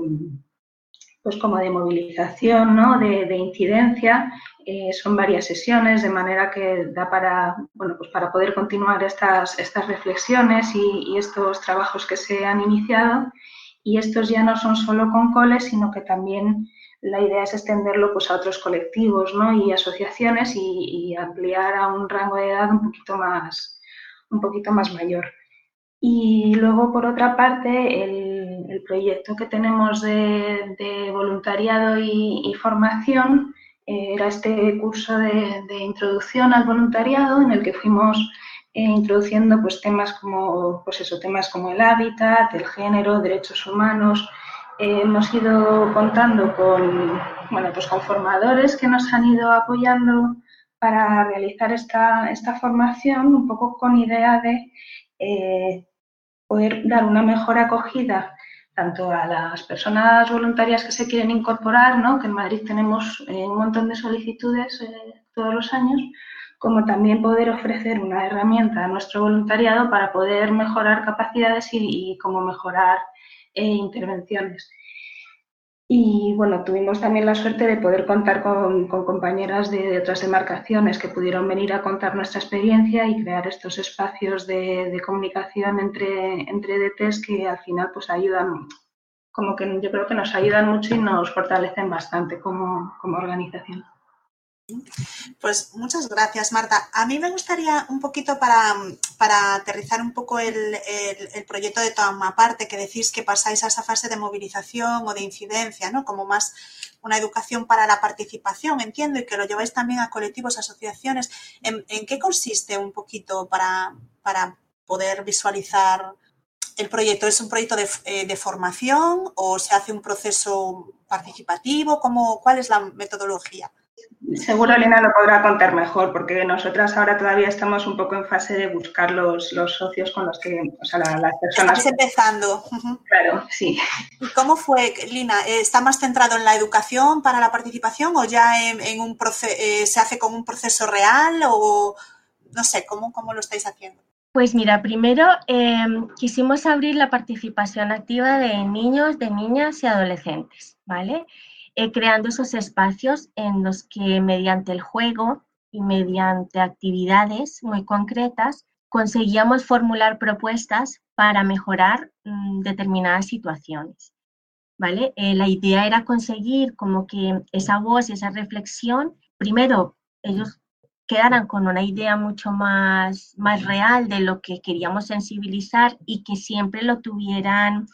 pues como de movilización, ¿no? de, incidencia. Eh, son varias sesiones, de manera que da para, bueno, pues para poder continuar estas, estas reflexiones y, estos trabajos que se han iniciado. Y estos ya no son solo con coles, sino que también la idea es extenderlo pues, a otros colectivos ¿no? y asociaciones y, ampliar a un rango de edad un poquito más, un poquito más mayor. Y luego, por otra parte, el proyecto que tenemos de, voluntariado y, formación eh, era este curso de, introducción al voluntariado en el que fuimos eh, introduciendo pues, temas, como, pues temas como el hábitat, el género, derechos humanos. Eh, hemos ido contando con, bueno, pues con formadores que nos han ido apoyando para realizar esta, esta formación, un poco con idea de poder dar una mejor acogida tanto a las personas voluntarias que se quieren incorporar, ¿no? que en Madrid tenemos eh, un montón de solicitudes eh, todos los años, como también poder ofrecer una herramienta a nuestro voluntariado para poder mejorar capacidades y, y como mejorar eh, intervenciones. Y bueno, tuvimos también la suerte de poder contar con, compañeras de, otras demarcaciones que pudieron venir a contar nuestra experiencia y crear estos espacios de, comunicación entre, entre DTs que al final pues ayudan, como que yo creo que nos ayudan mucho y nos fortalecen bastante como, como organización. Pues muchas gracias, Marta. A mí me gustaría un poquito para, aterrizar un poco el, proyecto de Toma Parte, que decís que pasáis a esa fase de movilización o de incidencia, ¿no? Como más una educación para la participación, entiendo, y que lo lleváis también a colectivos, asociaciones. ¿En, qué consiste un poquito para, poder visualizar el proyecto? ¿Es un proyecto de, eh, de, formación o se hace un proceso participativo? ¿Cómo, ¿Cuál es la metodología? Seguro Lina lo podrá contar mejor, porque nosotras ahora todavía estamos un poco en fase de buscar los, socios con los que, o sea, las personas. Estás empezando. Claro, sí. ¿Y cómo fue, Lina? ¿Está más centrado en la educación para la participación o ya en, un eh, se hace con un proceso real o no sé, cómo, cómo lo estáis haciendo? Pues mira, primero em, quisimos abrir la participación activa de niños, de niñas y adolescentes, ¿vale? Eh, creando esos espacios en los que mediante el juego y mediante actividades muy concretas conseguíamos formular propuestas para mejorar mm, determinadas situaciones. ¿vale? Eh, la idea era conseguir como que esa voz y esa reflexión, primero ellos quedaran con una idea mucho más, más real de lo que queríamos sensibilizar y que siempre lo tuvieran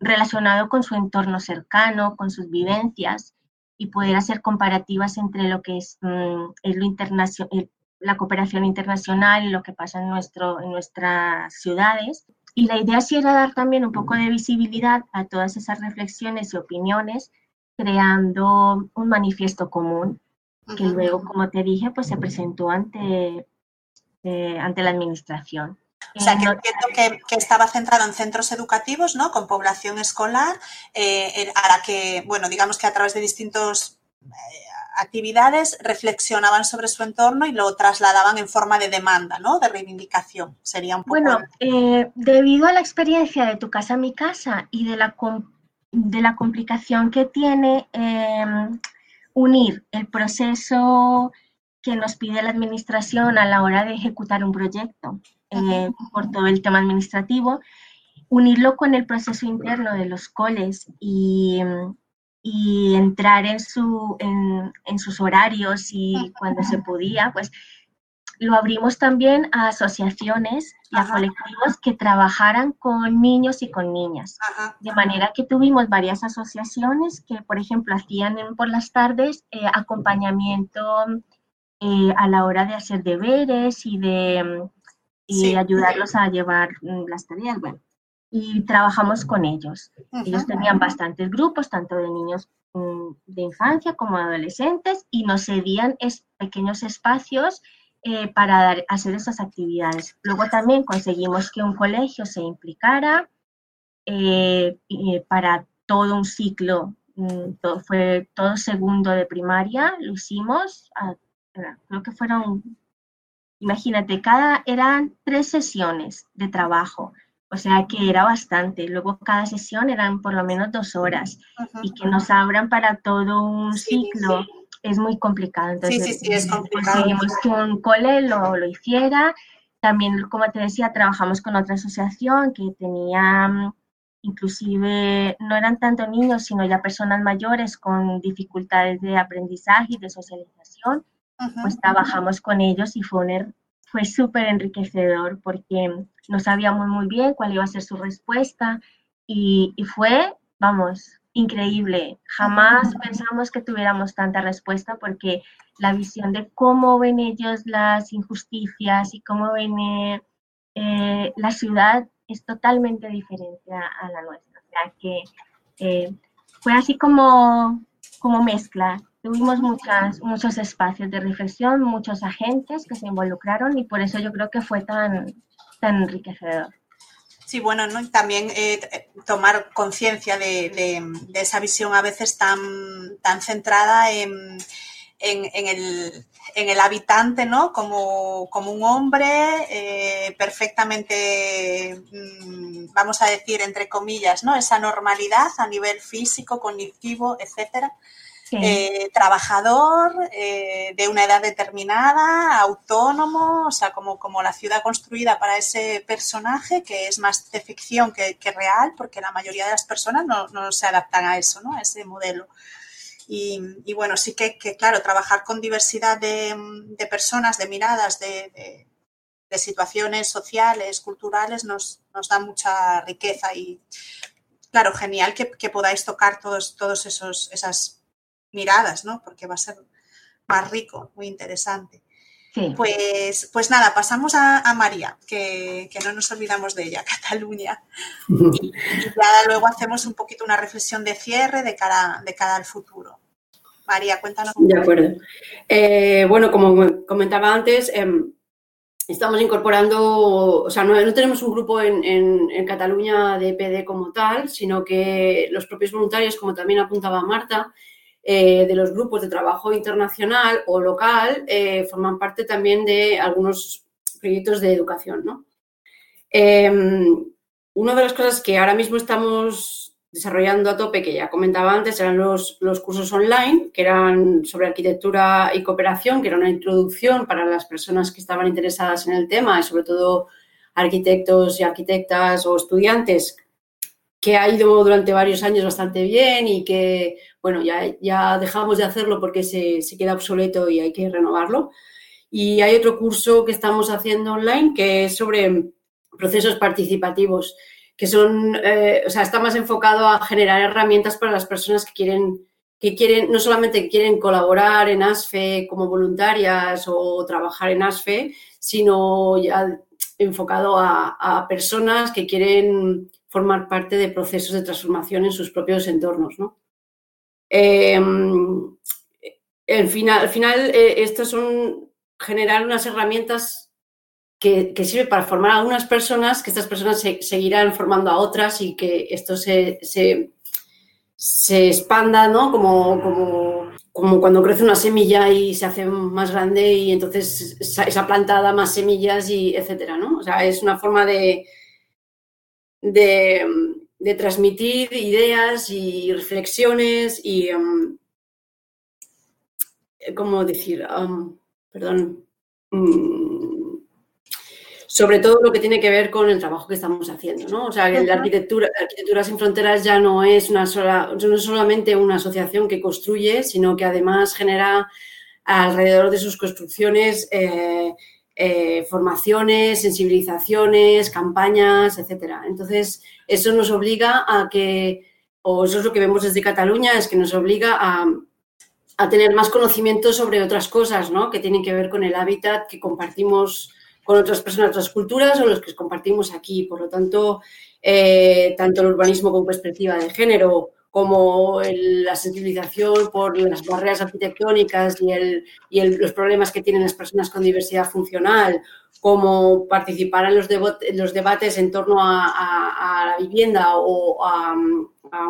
relacionado con su entorno cercano, con sus vivencias y poder hacer comparativas entre lo que es, mm, lo internacional, la cooperación internacional y lo que pasa en, nuestro, en nuestras ciudades. Y la idea sí era dar también un poco de visibilidad a todas esas reflexiones y opiniones, creando un manifiesto común que luego, como te dije, pues se presentó ante, eh, ante la administración. O sea, que entiendo que, estaba centrado en centros educativos, ¿no? Con población escolar, eh, a la que, bueno, digamos que a través de distintos eh, actividades reflexionaban sobre su entorno y lo trasladaban en forma de demanda, ¿no? De reivindicación. Sería un poco... Bueno, eh, debido a la experiencia de Tu Casa, Mi Casa y de la, de la complicación que tiene em, unir el proceso que nos pide la administración a la hora de ejecutar un proyecto eh, por todo el tema administrativo, unirlo con el proceso interno de los coles y y entrar en, su, en, sus horarios y cuando se podía, pues lo abrimos también a asociaciones y a colectivos que trabajaran con niños y con niñas. De manera que tuvimos varias asociaciones que, por ejemplo, hacían por las tardes eh, acompañamiento eh, a la hora de hacer deberes y de y ayudarlos a llevar mm, las tareas. Bueno, y trabajamos con ellos. Ellos tenían bastantes grupos, tanto de niños mm, de infancia como adolescentes, y nos cedían pequeños espacios eh, para dar, hacer esas actividades. Luego también conseguimos que un colegio se implicara eh, para todo un ciclo, mm, todo, fue todo segundo de primaria, lo hicimos, creo que fueron, imagínate, cada, eran tres sesiones de trabajo o sea que era bastante. Luego cada sesión eran por lo menos dos horas y que nos abran para todo un ciclo es muy complicado. Entonces, sí, sí, sí, es complicado. Conseguimos que un cole lo, lo hiciera. También, como te decía, trabajamos con otra asociación que tenía mm, inclusive no eran tanto niños, sino ya personas mayores con dificultades de aprendizaje y de socialización, pues trabajamos con ellos y fue un, fue súper enriquecedor porque no sabíamos muy bien cuál iba a ser su respuesta y, fue, vamos, increíble. Jamás pensamos que tuviéramos tanta respuesta porque la visión de cómo ven ellos las injusticias y cómo ven eh, eh, la ciudad es totalmente diferente a, la nuestra. O sea que eh, fue así como, como mezcla Tuvimos muchas, muchos espacios de reflexión, muchos agentes que se involucraron y por eso yo creo que fue tan, tan enriquecedor. Sí, bueno, ¿no? también eh, tomar conciencia de, esa visión a veces tan, tan centrada en, el, habitante, ¿no? Como, un hombre eh, perfectamente, mm, vamos a decir, entre comillas, ¿no? Esa normalidad a nivel físico, cognitivo, etcétera eh, trabajador, eh, de una edad determinada, autónomo, o sea, como, como la ciudad construida para ese personaje, que es más de ficción que, real, porque la mayoría de las personas no, se adaptan a eso, ¿no? a ese modelo. Y, bueno, sí que, claro, trabajar con diversidad de, personas, de miradas, de, situaciones sociales, culturales, nos, nos, da mucha riqueza y, claro, genial que, podáis tocar todos, todos esos, esas miradas, ¿no? Porque va a ser más rico, muy interesante. Pues, pues nada, pasamos a, María, que, no nos olvidamos de ella, *laughs* Cataluña. *laughs* Y, ya luego hacemos un poquito una reflexión de cierre de cara, de cara al futuro. María, cuéntanos. De acuerdo. Eh, bueno, como comentaba antes, em, estamos incorporando, o sea, no, tenemos un grupo en, en, Cataluña de PD como tal, sino que los propios voluntarios, como también apuntaba Marta, eh, de los grupos de trabajo internacional o local eh, forman parte también de algunos proyectos de educación. ¿no? Em, una de las cosas que ahora mismo estamos desarrollando a tope, que ya comentaba antes, eran los, los cursos online, que eran sobre arquitectura y cooperación, que era una introducción para las personas que estaban interesadas en el tema y sobre todo arquitectos y arquitectas o estudiantes que ha ido durante varios años bastante bien y que, bueno, ya, ya dejamos de hacerlo porque se, queda obsoleto y hay que renovarlo. Y hay otro curso que estamos haciendo online que es sobre procesos participativos, que son, eh, o sea, está más enfocado a generar herramientas para las personas que quieren que quieren, no solamente quieren colaborar en ASFE como voluntarias o trabajar en ASFE, sino ya enfocado a, personas que quieren formar parte de procesos de transformación en sus propios entornos. ¿no? Em, al final, al final eh, estos son generar unas herramientas que, que sirven para formar a algunas personas, que estas personas se, seguirán formando a otras y que esto se, se, se expanda, ¿no? Como, como, como, cuando crece una semilla y se hace más grande y entonces esa planta da más semillas y etcétera, ¿no? O sea, es una forma de, de, de transmitir ideas y reflexiones y, um, ¿cómo decir? Um, perdón. Um, sobre todo lo que tiene que ver con el trabajo que estamos haciendo, ¿no? O sea, que la arquitectura, Arquitectura sin Fronteras ya no es una sola, no es solamente una asociación que construye, sino que además genera alrededor de sus construcciones eh, eh, formaciones, sensibilizaciones, campañas, etcétera. Entonces, eso nos obliga a que, o eso es lo que vemos desde Cataluña, es que nos obliga a, a tener más conocimiento sobre otras cosas, ¿no? Que tienen que ver con el hábitat que compartimos con otras personas, otras culturas o los que compartimos aquí. Por lo tanto, eh, tanto el urbanismo con perspectiva de género como la sensibilización por las barreras arquitectónicas y, los problemas que tienen las personas con diversidad funcional, como participar en los, debates en torno a, la vivienda o a,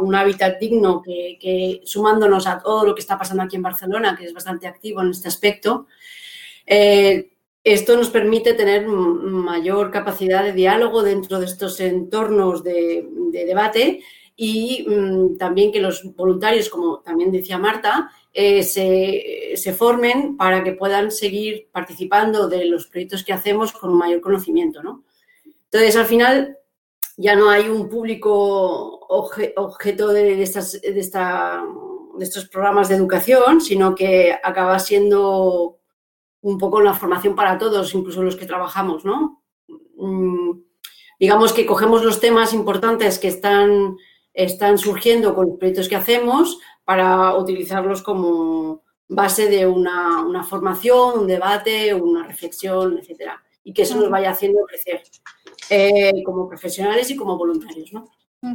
un hábitat digno, que, sumándonos a todo lo que está pasando aquí en Barcelona, que es bastante activo en este aspecto, eh, esto nos permite tener mayor capacidad de diálogo dentro de estos entornos de debate y mm, también que los voluntarios, como también decía Marta, eh, se, formen para que puedan seguir participando de los proyectos que hacemos con mayor conocimiento. ¿no? Entonces, al final, ya no hay un público objeto de, estas, de, esta, de estos programas de educación, sino que acaba siendo un poco la formación para todos, incluso los que trabajamos, ¿no? Mm, digamos que cogemos los temas importantes que están están surgiendo con los proyectos que hacemos para utilizarlos como base de una, formación, un debate, una reflexión, etcétera, y que eso nos vaya haciendo crecer eh, como profesionales y como voluntarios.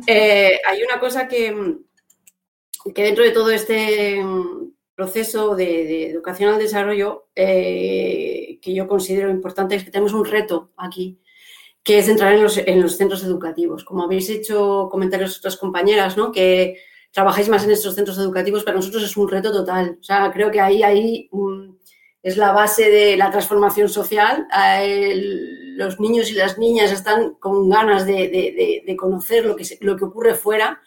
Eh, hay una cosa que, que, dentro de todo este proceso de, educación al desarrollo eh, que yo considero importante es que tenemos un reto aquí que es entrar en los, en los centros educativos. Como habéis hecho comentarios otras compañeras, ¿no? que trabajáis más en estos centros educativos, para nosotros es un reto total. O sea, creo que ahí, ahí mm, es la base de la transformación social. los niños y las niñas están con ganas de, de, conocer lo que, lo que ocurre fuera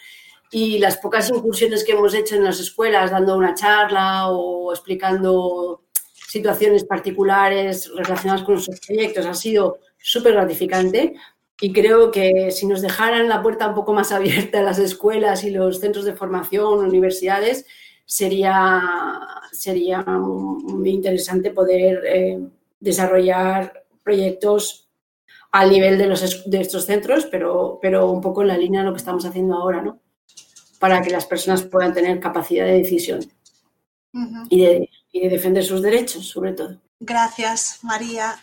y las pocas incursiones que hemos hecho en las escuelas, dando una charla o explicando situaciones particulares relacionadas con nuestros proyectos, ha sido súper gratificante y creo que si nos dejaran la puerta un poco más abierta las escuelas y los centros de formación, universidades, sería, sería muy interesante poder eh, desarrollar proyectos al nivel de, los, de estos centros, pero, pero un poco en la línea de lo que estamos haciendo ahora, ¿no? Para que las personas puedan tener capacidad de decisión y, de, y de defender sus derechos, sobre todo. Gracias, María.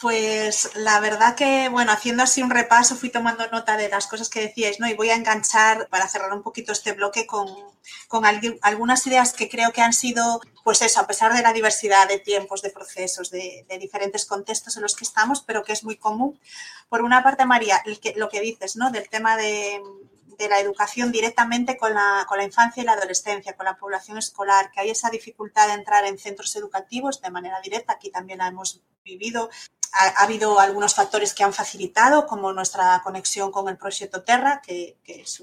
Pues la verdad que, bueno, haciendo así un repaso, fui tomando nota de las cosas que decíais, ¿no? Y voy a enganchar para cerrar un poquito este bloque con, algunas ideas que creo que han sido, pues eso, a pesar de la diversidad de tiempos, de procesos, de, diferentes contextos en los que estamos, pero que es muy común. Por una parte, María, lo que dices, ¿no? Del tema de, de la educación directamente con la, con la, infancia y la adolescencia, con la población escolar, que hay esa dificultad de entrar en centros educativos de manera directa, aquí también la hemos vivido, ha, habido algunos factores que han facilitado, como nuestra conexión con el proyecto Terra, que, es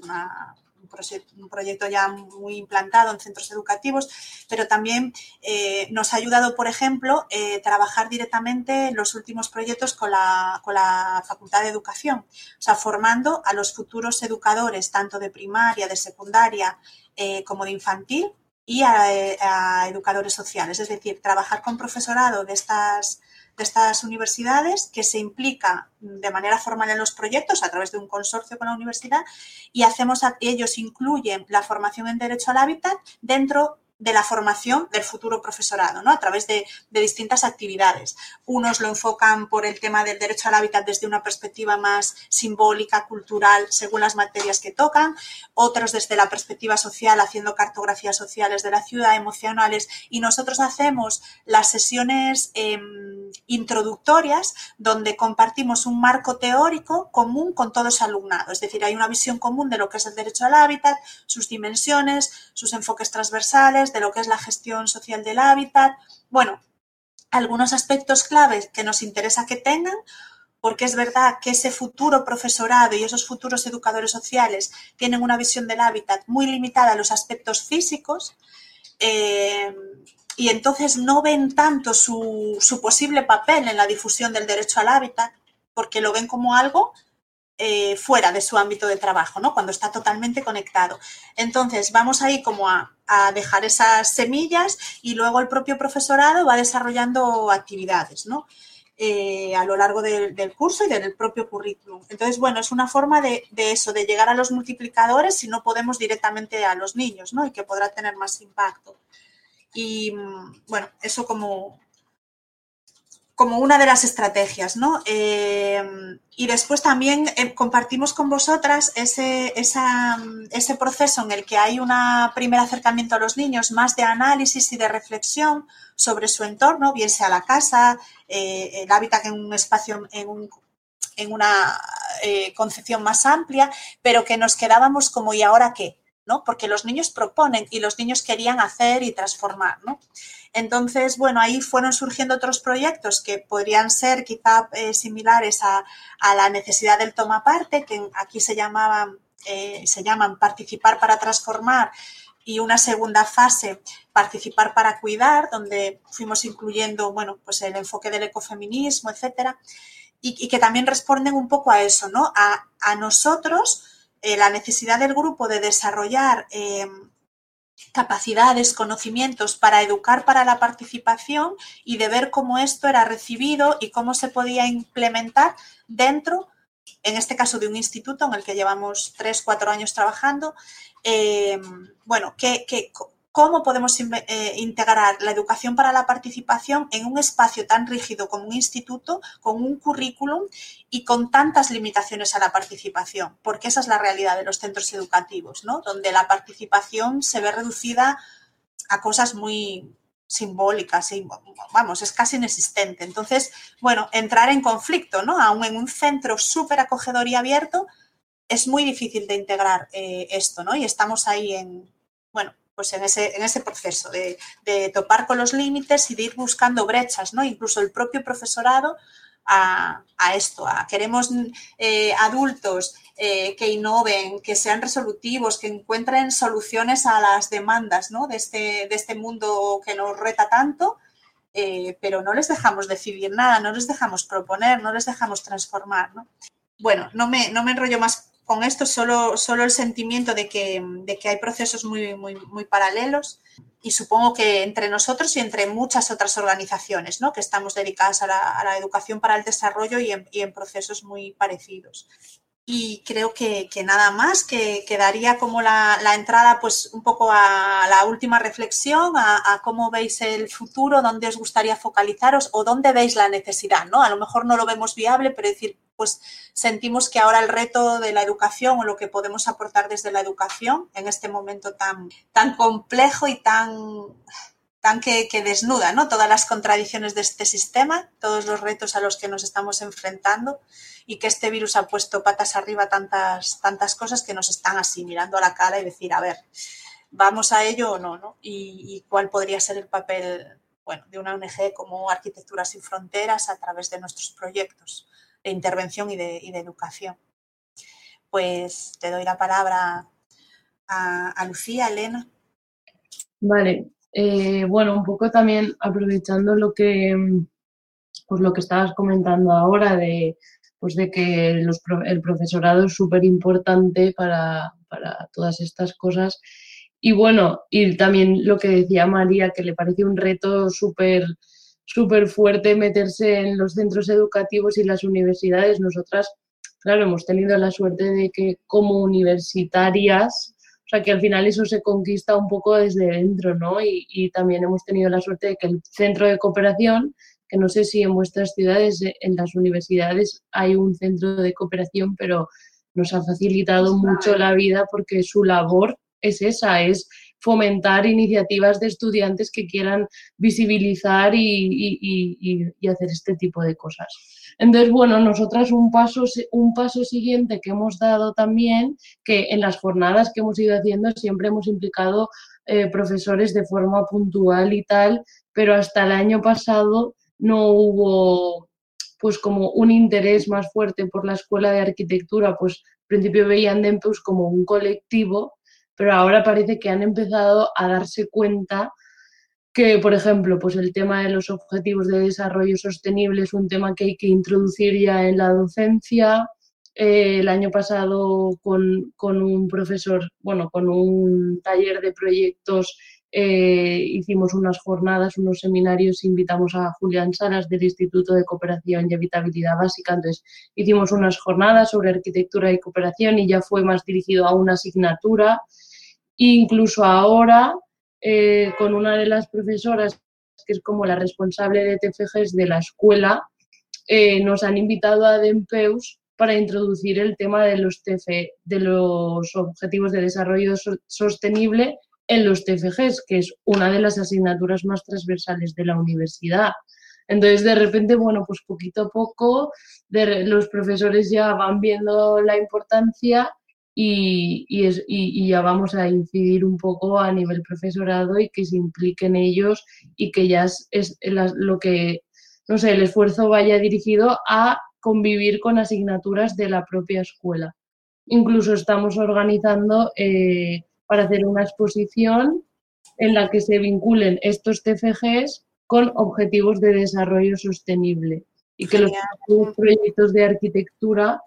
un, proyecto, ya muy implantado en centros educativos, pero también eh, nos ha ayudado, por ejemplo, eh, trabajar directamente en los últimos proyectos con la, con la Facultad de Educación, o sea, formando a los futuros educadores, tanto de primaria, de secundaria, eh, como de infantil, y a, educadores sociales, es decir, trabajar con profesorado de estas, de estas universidades que se implica de manera formal en los proyectos a través de un consorcio con la universidad y hacemos ellos incluyen la formación en derecho al hábitat dentro de la formación del futuro profesorado, ¿no? A través de, distintas actividades. Unos lo enfocan por el tema del derecho al hábitat desde una perspectiva más simbólica, cultural, según las materias que tocan, otros desde la perspectiva social, haciendo cartografías sociales de la ciudad, emocionales, y nosotros hacemos las sesiones em, introductorias donde compartimos un marco teórico común con todo ese alumnado. Es decir, hay una visión común de lo que es el derecho al hábitat, sus dimensiones, sus enfoques transversales, de lo que es la gestión social del hábitat. Bueno, algunos aspectos claves que nos interesa que tengan, porque es verdad que ese futuro profesorado y esos futuros educadores sociales tienen una visión del hábitat muy limitada a los aspectos físicos. Eh, y entonces no ven tanto su, su, posible papel en la difusión del derecho al hábitat, porque lo ven como algo eh, fuera de su ámbito de trabajo, ¿no? Cuando está totalmente conectado. Entonces, vamos ahí como a, dejar esas semillas y luego el propio profesorado va desarrollando actividades, ¿no? Eh, a lo largo del, curso y del propio currículum. Entonces, bueno, es una forma de, de, eso, de llegar a los multiplicadores si no podemos directamente a los niños, ¿no? Y que podrá tener más impacto. Y mm, bueno, eso como, como una de las estrategias, ¿no? Eh, y después también eh, compartimos con vosotras ese, ese proceso en el que hay un primer acercamiento a los niños más de análisis y de reflexión sobre su entorno, bien sea la casa, eh, el hábitat en un espacio, en, en una concepción más amplia, pero que nos quedábamos como ¿y ahora qué? ¿No? Porque los niños proponen y los niños querían hacer y transformar, ¿no? Entonces, bueno, ahí fueron surgiendo otros proyectos que podrían ser quizá eh, similares a, la necesidad del toma parte, que aquí se llamaban, eh, se llaman participar para transformar y una segunda fase, participar para cuidar, donde fuimos incluyendo, bueno, pues el enfoque del ecofeminismo, etcétera, y, que también responden un poco a eso, ¿no? A, nosotros, eh, la necesidad del grupo de desarrollar capacidades, conocimientos para educar para la participación y de ver cómo esto era recibido y cómo se podía implementar dentro, en este caso de un instituto en el que llevamos tres, cuatro años trabajando, eh, bueno, qué, cómo podemos eh, integrar la educación para la participación en un espacio tan rígido como un instituto, con un currículum y con tantas limitaciones a la participación, porque esa es la realidad de los centros educativos, ¿no? donde la participación se ve reducida a cosas muy simbólicas, vamos, es casi inexistente. Entonces, bueno, entrar en conflicto, ¿no? Aún en un centro súper acogedor y abierto, es muy difícil de integrar eh, esto, ¿no? Y estamos ahí en, bueno, pues en ese, en ese proceso de, topar con los límites y de ir buscando brechas, ¿no? Incluso el propio profesorado a, esto, a queremos eh, adultos eh, que innoven, que sean resolutivos, que encuentren soluciones a las demandas ¿no? de, este, de este mundo que nos reta tanto, eh, pero no les dejamos decidir nada, no les dejamos proponer, no les dejamos transformar. ¿no? Bueno, no me, no me enrollo más con esto solo, solo el sentimiento de que, de que hay procesos muy, muy, muy, paralelos y supongo que entre nosotros y entre muchas otras organizaciones ¿no? que estamos dedicadas a la, a la educación para el desarrollo y en, y en procesos muy parecidos y creo que, nada más, que quedaría como la, entrada pues un poco a la última reflexión, a, cómo veis el futuro, dónde os gustaría focalizaros o dónde veis la necesidad, ¿no? A lo mejor no lo vemos viable, pero decir, pues sentimos que ahora el reto de la educación o lo que podemos aportar desde la educación en este momento tan, tan complejo y tan tan que, desnuda ¿no? todas las contradicciones de este sistema, todos los retos a los que nos estamos enfrentando y que este virus ha puesto patas arriba tantas, tantas cosas que nos están así mirando a la cara y decir, a ver, ¿vamos a ello o no? ¿no? Y, cuál podría ser el papel bueno, de una ONG como Arquitectura sin Fronteras a través de nuestros proyectos de intervención y de, y de educación. Pues te doy la palabra a, a Lucía, Elena. Vale, eh, bueno, un poco también aprovechando lo que, pues lo que estabas comentando ahora de, pues de que el profesorado es súper importante para, todas estas cosas Y bueno, y también lo que decía María, que le parece un reto súper súper fuerte meterse en los centros educativos y las universidades. Nosotras, claro, hemos tenido la suerte de que como universitarias, o sea, que al final eso se conquista un poco desde dentro, ¿no? Y, y también hemos tenido la suerte de que el centro de cooperación, que no sé si en vuestras ciudades, en las universidades hay un centro de cooperación, pero nos ha facilitado mucho la vida porque su labor es esa, es fomentar iniciativas de estudiantes que quieran visibilizar y, hacer este tipo de cosas. Entonces, bueno, nosotras un paso, un paso siguiente que hemos dado también, que en las jornadas que hemos ido haciendo siempre hemos implicado eh, profesores de forma puntual y tal, pero hasta el año pasado no hubo pues como un interés más fuerte por la escuela de arquitectura, pues al principio veían DEMPEUS como un colectivo pero ahora parece que han empezado a darse cuenta que, por ejemplo, pues el tema de los objetivos de desarrollo sostenible es un tema que hay que introducir ya en la docencia. Eh, el año pasado con, con, un profesor, bueno, con un taller de proyectos eh, hicimos unas jornadas, unos seminarios, invitamos a Julián Salas del Instituto de Cooperación y Habitabilidad Básica, entonces hicimos unas jornadas sobre arquitectura y cooperación y ya fue más dirigido a una asignatura Incluso ahora, eh, con una de las profesoras, que es como la responsable de TFGs de la escuela, eh, nos han invitado a DEMPEUS para introducir el tema de los, TF, de los Objetivos de Desarrollo Sostenible en los TFGs, que es una de las asignaturas más transversales de la universidad. Entonces, de repente, bueno, pues poquito a poco los profesores ya van viendo la importancia y, y, ya vamos a incidir un poco a nivel profesorado y que se impliquen ellos y que ya es, lo que, no sé, el esfuerzo vaya dirigido a convivir con asignaturas de la propia escuela. Incluso estamos organizando eh, para hacer una exposición en la que se vinculen estos TFGs con objetivos de desarrollo sostenible y que los proyectos de arquitectura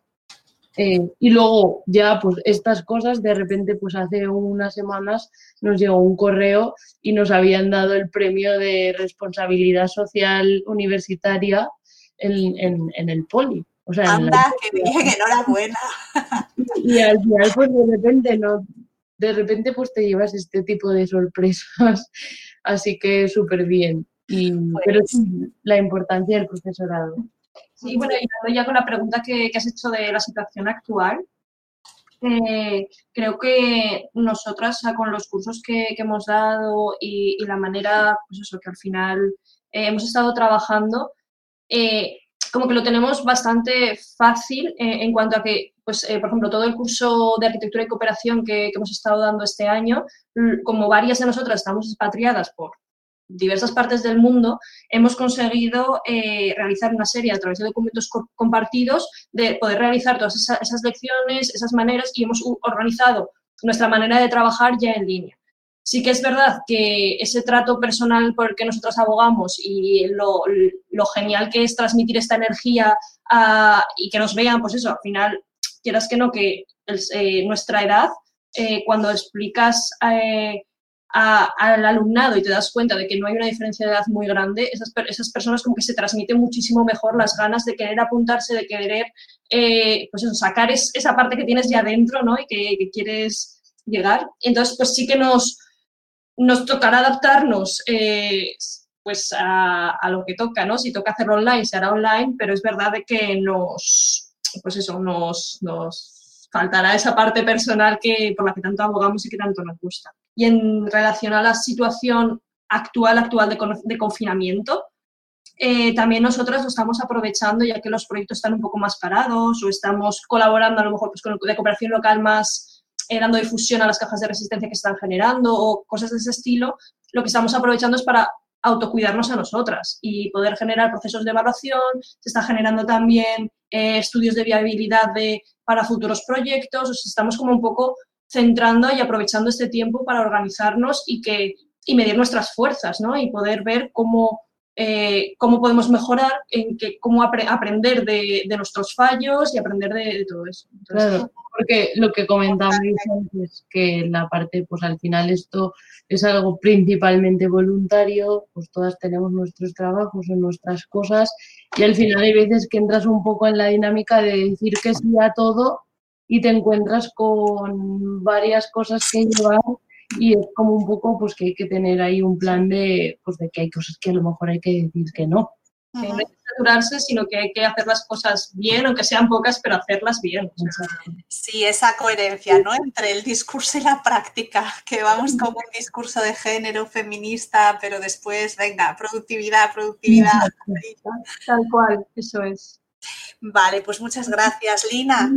eh, y luego ya pues estas cosas, de repente pues hace unas semanas nos llegó un correo y nos habían dado el premio de responsabilidad social universitaria en, en, el poli. O sea, Anda, qué bien, enhorabuena. *laughs* Y, al final pues de repente no, de repente pues te llevas este tipo de sorpresas, así que súper bien. Y, pero pues sí, la importancia del profesorado. Sí, bueno, y ya con la pregunta que, has hecho de la situación actual, eh, creo que nosotras, con los cursos que, hemos dado y, la manera, pues eso, que al final eh, hemos estado trabajando, eh, como que lo tenemos bastante fácil en cuanto a que, pues, por ejemplo, todo el curso de arquitectura y cooperación que, que hemos estado dando este año, como varias de nosotras estamos expatriadas por diversas partes del mundo, hemos conseguido eh, realizar una serie a través de documentos compartidos de poder realizar todas esas, lecciones, esas maneras y hemos organizado nuestra manera de trabajar ya en línea. Sí que es verdad que ese trato personal por el que nosotros abogamos y lo, genial que es transmitir esta energía y que nos vean, pues eso, al final, quieras que no, que eh, nuestra edad, eh, cuando explicas al alumnado y te das cuenta de que no hay una diferencia de edad muy grande, esas, esas personas como que se transmiten muchísimo mejor las ganas de querer apuntarse, de querer eh, pues sacar esa parte que tienes ya dentro ¿no? y que, quieres llegar. Entonces, pues sí que nos, nos tocará adaptarnos eh, pues a, lo que toca, ¿no? Si toca hacerlo online, se hará online, pero es verdad de que nos, pues eso, nos, nos faltará esa parte personal que, por la que tanto abogamos y que tanto nos gusta y en relación a la situación actual, actual de, confinamiento, eh, también nosotros lo estamos aprovechando ya que los proyectos están un poco más parados o estamos colaborando a lo mejor pues, con de cooperación local más eh, dando difusión a las cajas de resistencia que están generando o cosas de ese estilo, lo que estamos aprovechando es para autocuidarnos a nosotras y poder generar procesos de evaluación. Se está generando también eh, estudios de viabilidad de, para futuros proyectos. O estamos como un poco centrando y aprovechando este tiempo para organizarnos y, que, y medir nuestras fuerzas, ¿no? Y poder ver cómo, eh, cómo podemos mejorar, en que, cómo aprender de, nuestros fallos y aprender de, todo eso. claro. porque lo que comentamos es que la parte, pues al final esto es algo principalmente voluntario, pues todas tenemos nuestros trabajos o nuestras cosas y al final hay veces que entras un poco en la dinámica de decir que sí a todo y te encuentras con varias cosas que llevar y es como un poco pues que hay que tener ahí un plan de, pues, de que hay cosas que a lo mejor hay que decir que no. Que no hay que saturarse, sino que hay que hacer las cosas bien, aunque sean pocas, pero hacerlas bien. Sí, esa coherencia, ¿no? Entre el discurso y la práctica, que vamos como un discurso de género feminista, pero después, venga, productividad, productividad. Tal cual, eso es. Vale, pues muchas gracias, Lina.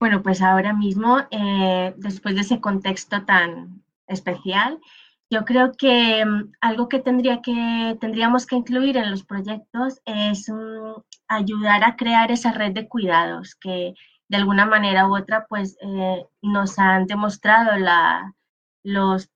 Bueno, pues ahora mismo, eh, después de ese contexto tan especial, yo creo que mm, algo que, tendría que tendríamos que incluir en los proyectos es mm, ayudar a crear esa red de cuidados que de alguna manera u otra pues eh, nos han demostrado los,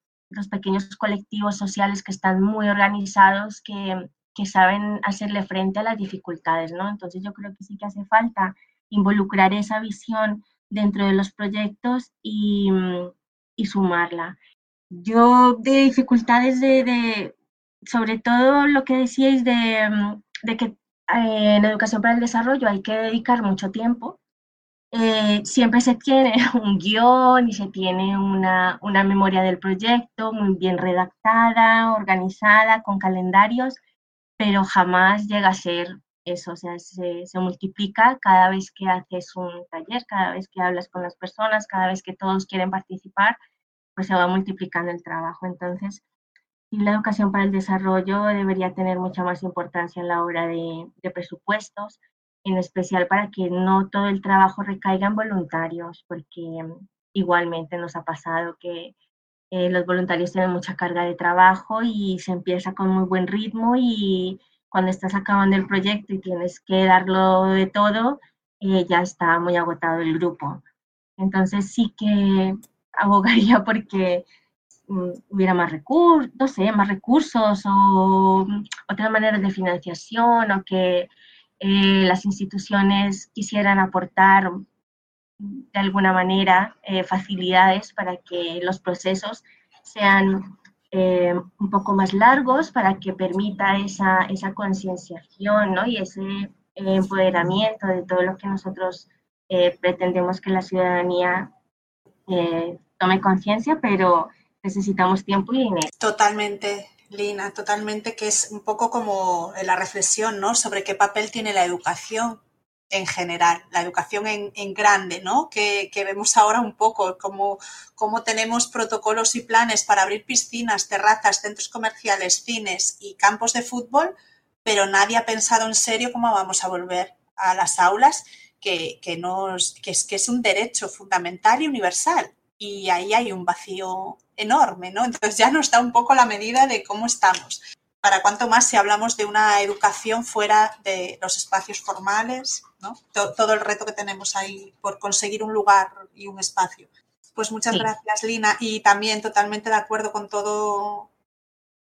pequeños colectivos sociales que están muy organizados, que, que, saben hacerle frente a las dificultades, ¿no? Entonces yo creo que sí que hace falta involucrar esa visión dentro de los proyectos y, mm, y sumarla. Yo de dificultades de, sobre todo lo que decíais de, mm, que eh, en educación para el desarrollo hay que dedicar mucho tiempo. Eh, siempre se tiene *laughs* un guion y se tiene una, memoria del proyecto muy bien redactada, organizada, con calendarios, pero jamás llega a ser eso, se, se, multiplica cada vez que haces un taller, cada vez que hablas con las personas, cada vez que todos quieren participar, pues se va multiplicando el trabajo. Entonces, la educación para el desarrollo debería tener mucha más importancia en la hora de, presupuestos, en especial para que no todo el trabajo recaiga en voluntarios, porque igualmente nos ha pasado que eh, los voluntarios tienen mucha carga de trabajo y se empieza con muy buen ritmo y cuando estás acabando el proyecto y tienes que darlo de todo, eh, ya está muy agotado el grupo. Entonces sí que abogaría *laughs* porque mm, hubiera más recursos, no sé, más recursos o mm, otras maneras de financiación o que eh, las instituciones quisieran aportar mm, de alguna manera eh, facilidades para que los procesos sean eh, un poco más largos, para que permita esa, esa concienciación ¿no? y ese empoderamiento de todo lo que nosotros pretendemos que la ciudadanía eh, tome conciencia, pero necesitamos tiempo y dinero. Totalmente, Lina, totalmente, que es un poco como la reflexión, ¿no? Sobre qué papel tiene la educación en general, la educación en, grande, ¿no? Que, vemos ahora un poco, como, como tenemos protocolos y planes para abrir piscinas, terrazas, centros comerciales, cines y campos de fútbol, pero nadie ha pensado en serio cómo vamos a volver a las aulas que, que, nos, que, es, que es un derecho fundamental y universal. Y ahí hay un vacío enorme, ¿no? Entonces ya nos da un poco la medida de cómo estamos. Para cuanto más si hablamos de una educación fuera de los espacios formales, ¿no? Todo, todo el reto que tenemos ahí por conseguir un lugar y un espacio. Pues muchas gracias, Lina. Y también totalmente de acuerdo con todo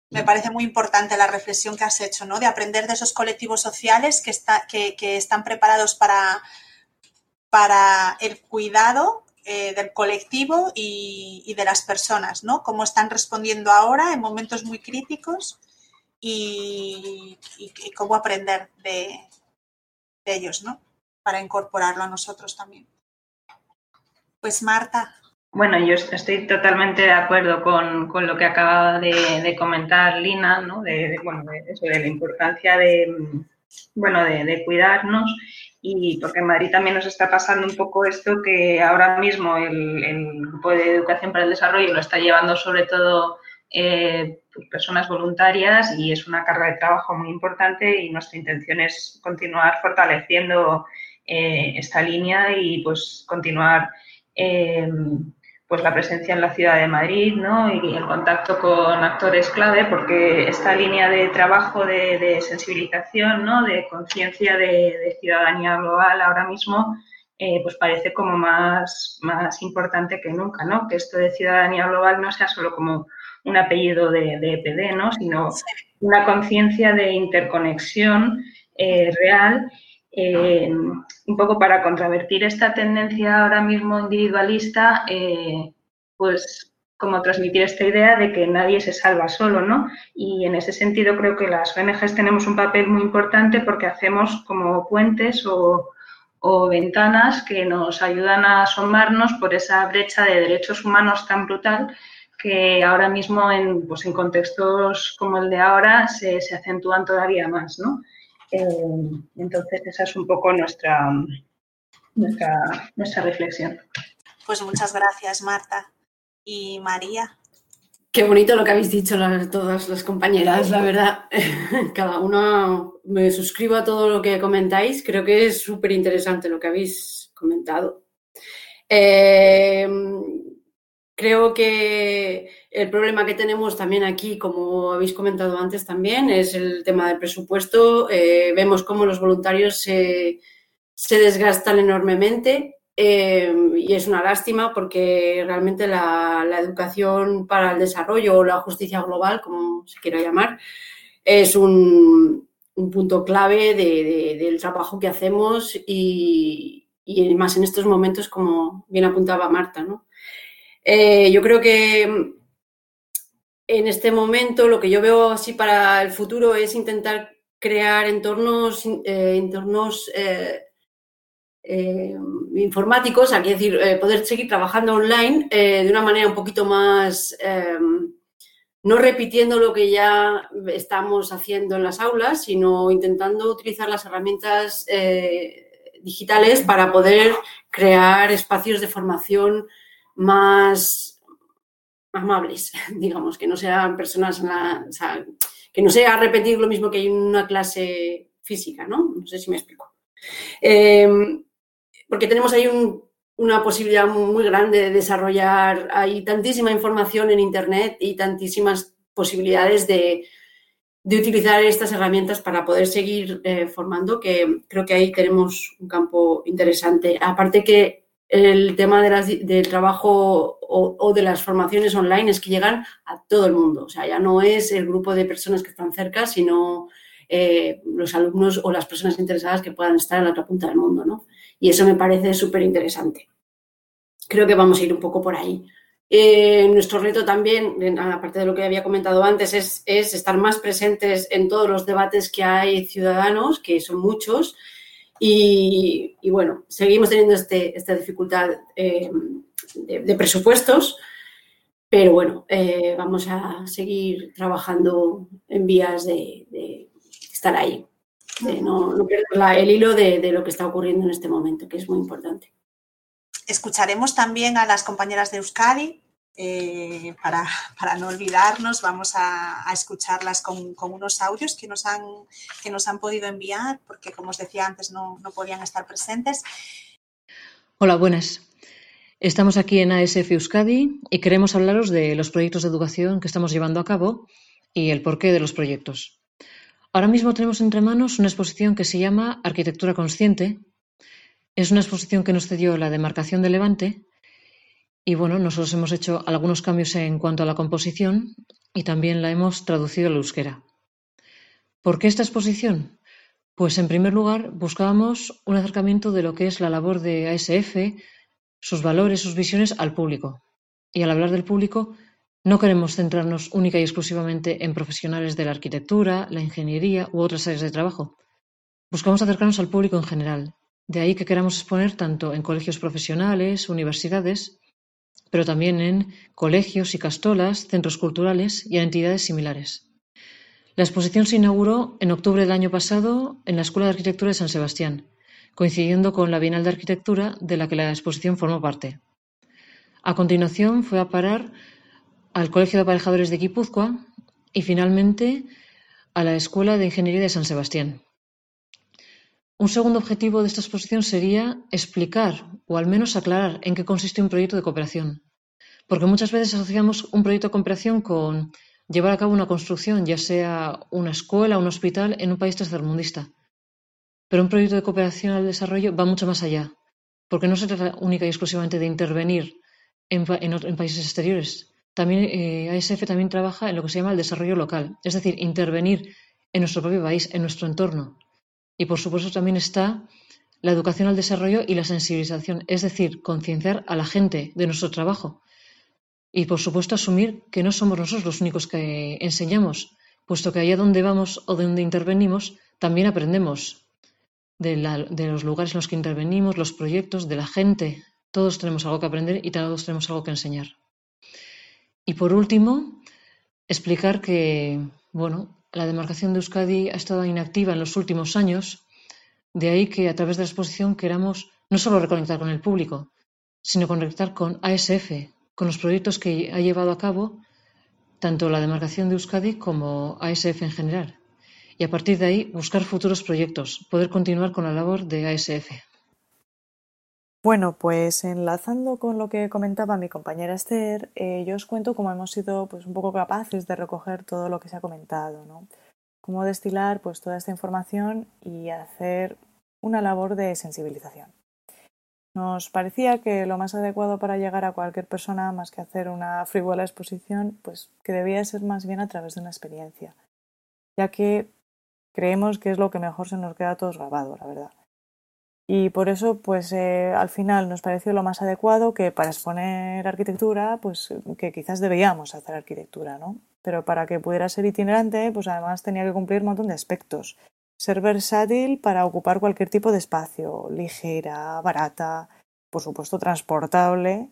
me parece muy importante la reflexión que has hecho, ¿no? De aprender de esos colectivos sociales que, está, que, que están preparados para, para el cuidado eh, del colectivo y, de las personas, ¿no? Cómo están respondiendo ahora en momentos muy críticos y, cómo aprender de, ellos, ¿no? Para incorporarlo a nosotros también. Pues Marta. Bueno, yo estoy totalmente de acuerdo con, lo que acaba de, comentar Lina, ¿no? De, bueno, eso, de la importancia de, bueno, de cuidarnos y porque en Madrid también nos está pasando un poco esto que ahora mismo el, Grupo de Educación para el Desarrollo lo está llevando sobre todo eh, pues, personas voluntarias y es una carga de trabajo muy importante y nuestra intención es continuar fortaleciendo eh, esta línea y pues continuar eh, pues la presencia en la ciudad de Madrid ¿no? y el contacto con actores clave, porque esta línea de trabajo de, sensibilización, ¿no? de conciencia de, ciudadanía global ahora mismo, pues parece como más, más importante que nunca, ¿no? que esto de ciudadanía global no sea solo como un apellido de, EPD, ¿no? sino una conciencia de interconexión eh, real eh, un poco para contravertir esta tendencia ahora mismo individualista, eh, pues como transmitir esta idea de que nadie se salva solo, ¿no? Y en ese sentido creo que las ONGs tenemos un papel muy importante porque hacemos como puentes o, o ventanas que nos ayudan a asomarnos por esa brecha de derechos humanos tan brutal que ahora mismo en, pues en contextos como el de ahora se, se acentúan todavía más, ¿no? Eh, entonces esa es un poco nuestra, nuestra, nuestra reflexión. Pues muchas gracias, Marta y María. Qué bonito lo que habéis dicho todas las compañeras, la verdad. *laughs* Cada una me suscribo a todo lo que comentáis. Creo que es súper interesante lo que habéis comentado. Eh, creo que el problema que tenemos también aquí, como habéis comentado antes también, es el tema del presupuesto. Eh, vemos cómo los voluntarios se, desgastan enormemente eh, y es una lástima porque realmente la, educación para el desarrollo o la justicia global, como se quiera llamar, es un, punto clave del trabajo que hacemos y, más en estos momentos, como bien apuntaba Marta. Eh, yo creo que en este momento lo que yo veo así para el futuro es intentar crear entornos, eh, eh, informáticos, aquí decir, eh, poder seguir trabajando online de una manera un poquito más, em, no repitiendo lo que ya estamos haciendo en las aulas, sino intentando utilizar las herramientas digitales para poder crear espacios de formación más amables, *laughs* digamos, que no sean personas, que no sea repetir lo mismo que hay en una clase física, ¿no? No sé si me explico. Em, porque tenemos ahí una posibilidad muy grande de desarrollar, hay tantísima información en Internet y tantísimas posibilidades de, utilizar estas herramientas para poder seguir eh, formando, que creo que ahí tenemos un campo interesante. Aparte que el tema del trabajo o, de las formaciones online es que llegan a todo el mundo. O sea, ya no es el grupo de personas que están cerca, sino eh, los alumnos o las personas interesadas que puedan estar en la otra punta del mundo, ¿no? Y eso me parece súper interesante. Creo que vamos a ir un poco por ahí. Eh, nuestro reto también, aparte de lo que había comentado antes, es, estar más presentes en todos los debates que hay ciudadanos, que son muchos, y, bueno, seguimos teniendo este, esta dificultad eh, de, presupuestos, pero bueno, eh, vamos a seguir trabajando en vías de estar ahí no, no perder el hilo de, lo que está ocurriendo en este momento, que es muy importante. Escucharemos también a las compañeras de Euskadi. Eh, para, no olvidarnos, vamos a, escucharlas con, unos audios que nos, han, que nos han podido enviar, porque como os decía antes, no, no podían estar presentes. Hola, buenas. Estamos aquí en ASF Euskadi y queremos hablaros de los proyectos de educación que estamos llevando a cabo y el porqué de los proyectos. Ahora mismo tenemos entre manos una exposición que se llama Arquitectura Consciente. Es una exposición que nos cedió la demarcación de Levante y bueno, nosotros hemos hecho algunos cambios en cuanto a la composición y también la hemos traducido al euskera. ¿Por qué esta exposición? Pues en primer lugar buscábamos un acercamiento de lo que es la labor de ASF, sus valores, sus visiones al público. Y al hablar del público, no queremos centrarnos única y exclusivamente en profesionales de la arquitectura, la ingeniería u otras áreas de trabajo. Buscamos acercarnos al público en general. De ahí que queramos exponer tanto en colegios profesionales, universidades, pero también en colegios y castolas, centros culturales y entidades similares. La exposición se inauguró en octubre del año pasado en la Escuela de Arquitectura de San Sebastián, coincidiendo con la Bienal de Arquitectura de la que la exposición formó parte. A continuación fue a parar al Colegio de Aparejadores de Guipúzcoa y finalmente a la Escuela de Ingeniería de San Sebastián. Un segundo objetivo de esta exposición sería explicar o al menos aclarar en qué consiste un proyecto de cooperación, porque muchas veces asociamos un proyecto de cooperación con llevar a cabo una construcción, ya sea una escuela un hospital en un país tercermundista. Pero un proyecto de cooperación al desarrollo va mucho más allá, porque no se trata única y exclusivamente de intervenir en, en países exteriores, también eh, ASF también trabaja en lo que se llama el desarrollo local, es decir, intervenir en nuestro propio país, en nuestro entorno. Y por supuesto también está la educación al desarrollo y la sensibilización, es decir, concienciar a la gente de nuestro trabajo. Y por supuesto asumir que no somos nosotros los únicos que enseñamos, puesto que allá donde vamos o donde intervenimos también aprendemos de, los lugares en los que intervenimos, los proyectos, de la gente. Todos tenemos algo que aprender y todos tenemos algo que enseñar. Y por último, explicar que, bueno, la demarcación de Euskadi ha estado inactiva en los últimos años, de ahí que a través de la exposición queramos no solo reconectar con el público, sino conectar con ASF, con los proyectos que ha llevado a cabo tanto la demarcación de Euskadi como ASF en general. Y a partir de ahí buscar futuros proyectos, poder continuar con la labor de ASF. Bueno, pues enlazando con lo que comentaba mi compañera Esther, eh, yo os cuento cómo hemos sido pues, un poco capaces de recoger todo lo que se ha comentado, ¿no? Cómo destilar pues, toda esta información y hacer una labor de sensibilización. Nos parecía que lo más adecuado para llegar a cualquier persona, más que hacer una frívola exposición, pues que debía ser más bien a través de una experiencia, ya que creemos que es lo que mejor se nos queda a todos grabado, la verdad. Y por eso, pues eh, al final nos pareció lo más adecuado que para exponer arquitectura, pues que quizás debíamos hacer arquitectura, ¿no? Pero para que pudiera ser itinerante, pues además tenía que cumplir un montón de aspectos. Ser versátil para ocupar cualquier tipo de espacio, ligera, barata, por supuesto transportable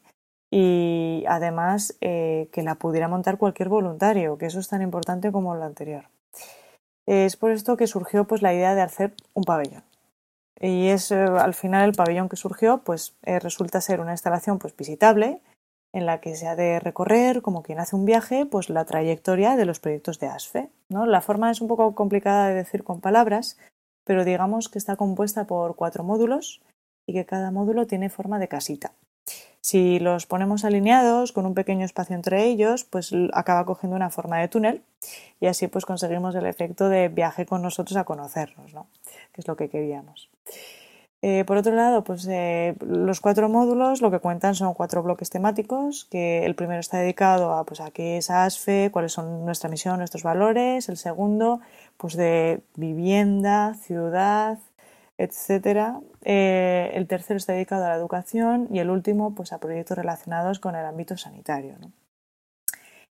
y además eh, que la pudiera montar cualquier voluntario, que eso es tan importante como lo anterior. Es por esto que surgió pues la idea de hacer un pabellón. Y es eh, al final el pabellón que surgió, pues eh, resulta ser una instalación pues visitable en la que se ha de recorrer, como quien hace un viaje, pues la trayectoria de los proyectos de ASFE. ¿no? La forma es un poco complicada de decir con palabras, pero digamos que está compuesta por cuatro módulos y que cada módulo tiene forma de casita. Si los ponemos alineados con un pequeño espacio entre ellos, pues acaba cogiendo una forma de túnel y así pues conseguimos el efecto de viaje con nosotros a conocernos, ¿no? que es lo que queríamos. Eh, por otro lado, pues eh, los cuatro módulos lo que cuentan son cuatro bloques temáticos, que el primero está dedicado a pues a qué es ASFE, cuáles son nuestra misión, nuestros valores, el segundo, pues de vivienda, ciudad, etcétera. Eh, el tercero está dedicado a la educación y el último pues, a proyectos relacionados con el ámbito sanitario.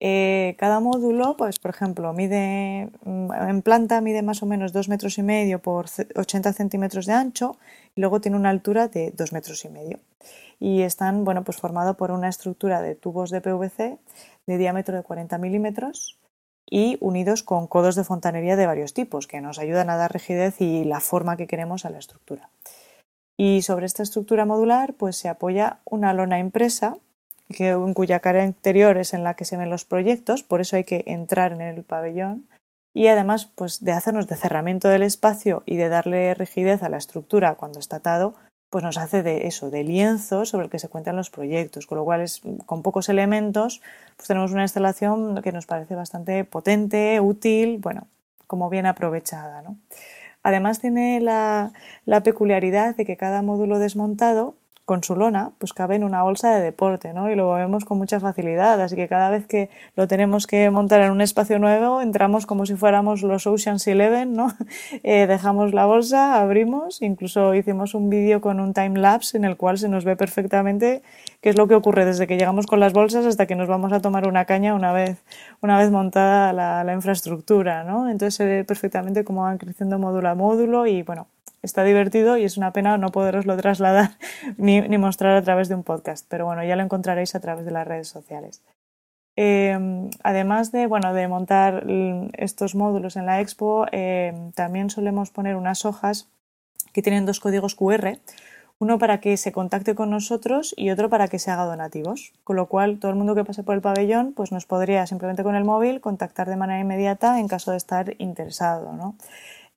Eh, cada módulo, pues, por ejemplo, mide mm, en planta mide más o menos 2 metros y medio por 80 centímetros de ancho y luego tiene una altura de 2 metros y medio. Y están bueno, pues formado por una estructura de tubos de PVC de diámetro de 40 milímetros y unidos con codos de fontanería de varios tipos que nos ayudan a dar rigidez y la forma que queremos a la estructura. Y sobre esta estructura modular pues se apoya una lona impresa que, en cuya cara interior es en la que se ven los proyectos, por eso hay que entrar en el pabellón y además pues de hacernos de cerramiento del espacio y de darle rigidez a la estructura cuando está atado, pues nos hace de eso, de lienzo sobre el que se cuentan los proyectos, con lo cual es, con pocos elementos pues tenemos una instalación que nos parece bastante potente, útil, bueno, como bien aprovechada. Además tiene la peculiaridad de que cada módulo desmontado con su lona, pues cabe en una bolsa de deporte, ¿no? Y lo vemos con mucha facilidad, así que cada vez que lo tenemos que montar en un espacio nuevo, entramos como si fuéramos los Ocean's Eleven, ¿no? *laughs* Eh, dejamos la bolsa, abrimos, incluso hicimos un vídeo con un time lapse en el cual se nos ve perfectamente qué es lo que ocurre desde que llegamos con las bolsas hasta que nos vamos a tomar una caña una vez, una vez montada la, la infraestructura, ¿no? Entonces se ve perfectamente cómo van creciendo módulo a módulo y, bueno, está divertido y es una pena no poderoslo trasladar *laughs* ni, mostrar a través de un podcast, pero bueno, ya lo encontraréis a través de las redes sociales. Em, además de, bueno, de montar estos módulos en la expo, em, también solemos poner unas hojas que tienen dos códigos QR, uno para que se contacte con nosotros y otro para que se haga donativos. Con lo cual, todo el mundo que pase por el pabellón pues nos podría simplemente con el móvil contactar de manera inmediata en caso de estar interesado. ¿no?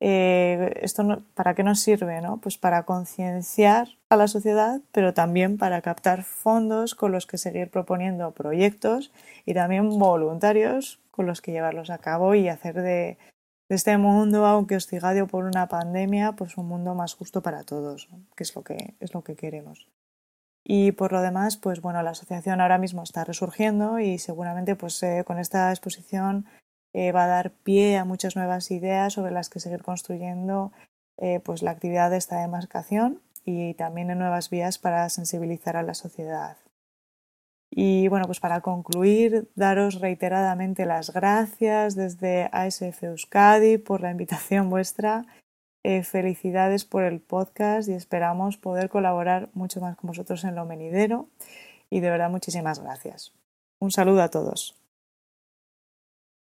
Eh, ¿Esto para qué nos sirve? ¿no? Pues para concienciar a la sociedad, pero también para captar fondos con los que seguir proponiendo proyectos y también voluntarios con los que llevarlos a cabo y hacer de, este mundo, aunque hostigado por una pandemia, pues un mundo más justo para todos, que es lo que es lo que queremos. Y por lo demás, pues bueno, la asociación ahora mismo está resurgiendo y seguramente pues eh, con esta exposición eh, va a dar pie a muchas nuevas ideas sobre las que seguir construyendo eh, pues la actividad de esta demarcación y también en nuevas vías para sensibilizar a la sociedad. Y bueno, pues para concluir, daros reiteradamente las gracias desde ASF Euskadi por la invitación vuestra. Eh, felicidades por el podcast y esperamos poder colaborar mucho más con vosotros en lo venidero. Y de verdad, muchísimas gracias. Un saludo a todos.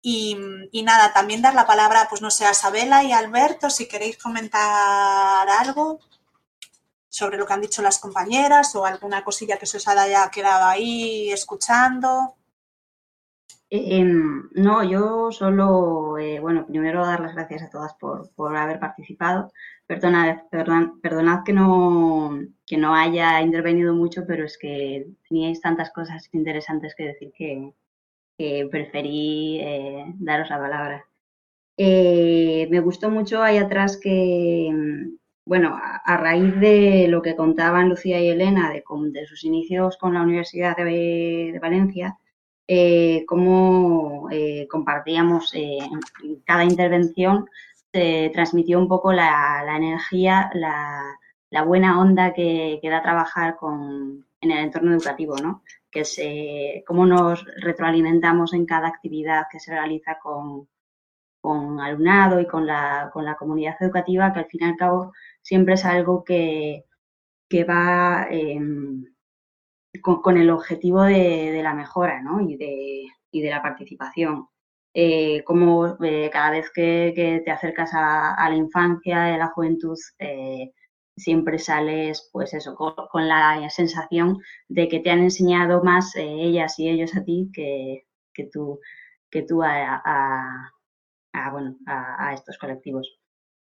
Y, nada, también dar la palabra, pues no sé, a Isabela y Alberto, si queréis comentar algo sobre lo que han dicho las compañeras o alguna cosilla que se os haya quedado ahí escuchando. Em, no, yo solo, eh, bueno, primero dar las gracias a todas por, haber participado. Perdonad, perdonad que, no, que no haya intervenido mucho, pero es que teníais tantas cosas interesantes que decir que, preferí eh, daros la palabra. Eh, me gustó mucho ahí atrás que, bueno, a, raíz de lo que contaban Lucía y Elena de, sus inicios con la Universidad de, Valencia, eh, cómo eh, compartíamos cada intervención, se transmitió un poco la, energía, la, buena onda que, da trabajar con, en el entorno educativo, ¿no? Que es cómo nos retroalimentamos en cada actividad que se realiza con, con alumnado y con la, con la comunidad educativa, que al fin y al cabo siempre es algo que, va em, con, el objetivo de, la mejora y, de, de la participación. Eh, como eh, cada vez que, te acercas a, la infancia, a la juventud, eh, siempre sales, pues eso, con, la sensación de que te han enseñado más ellas y ellos a ti que, tú, que tú a, bueno, a estos colectivos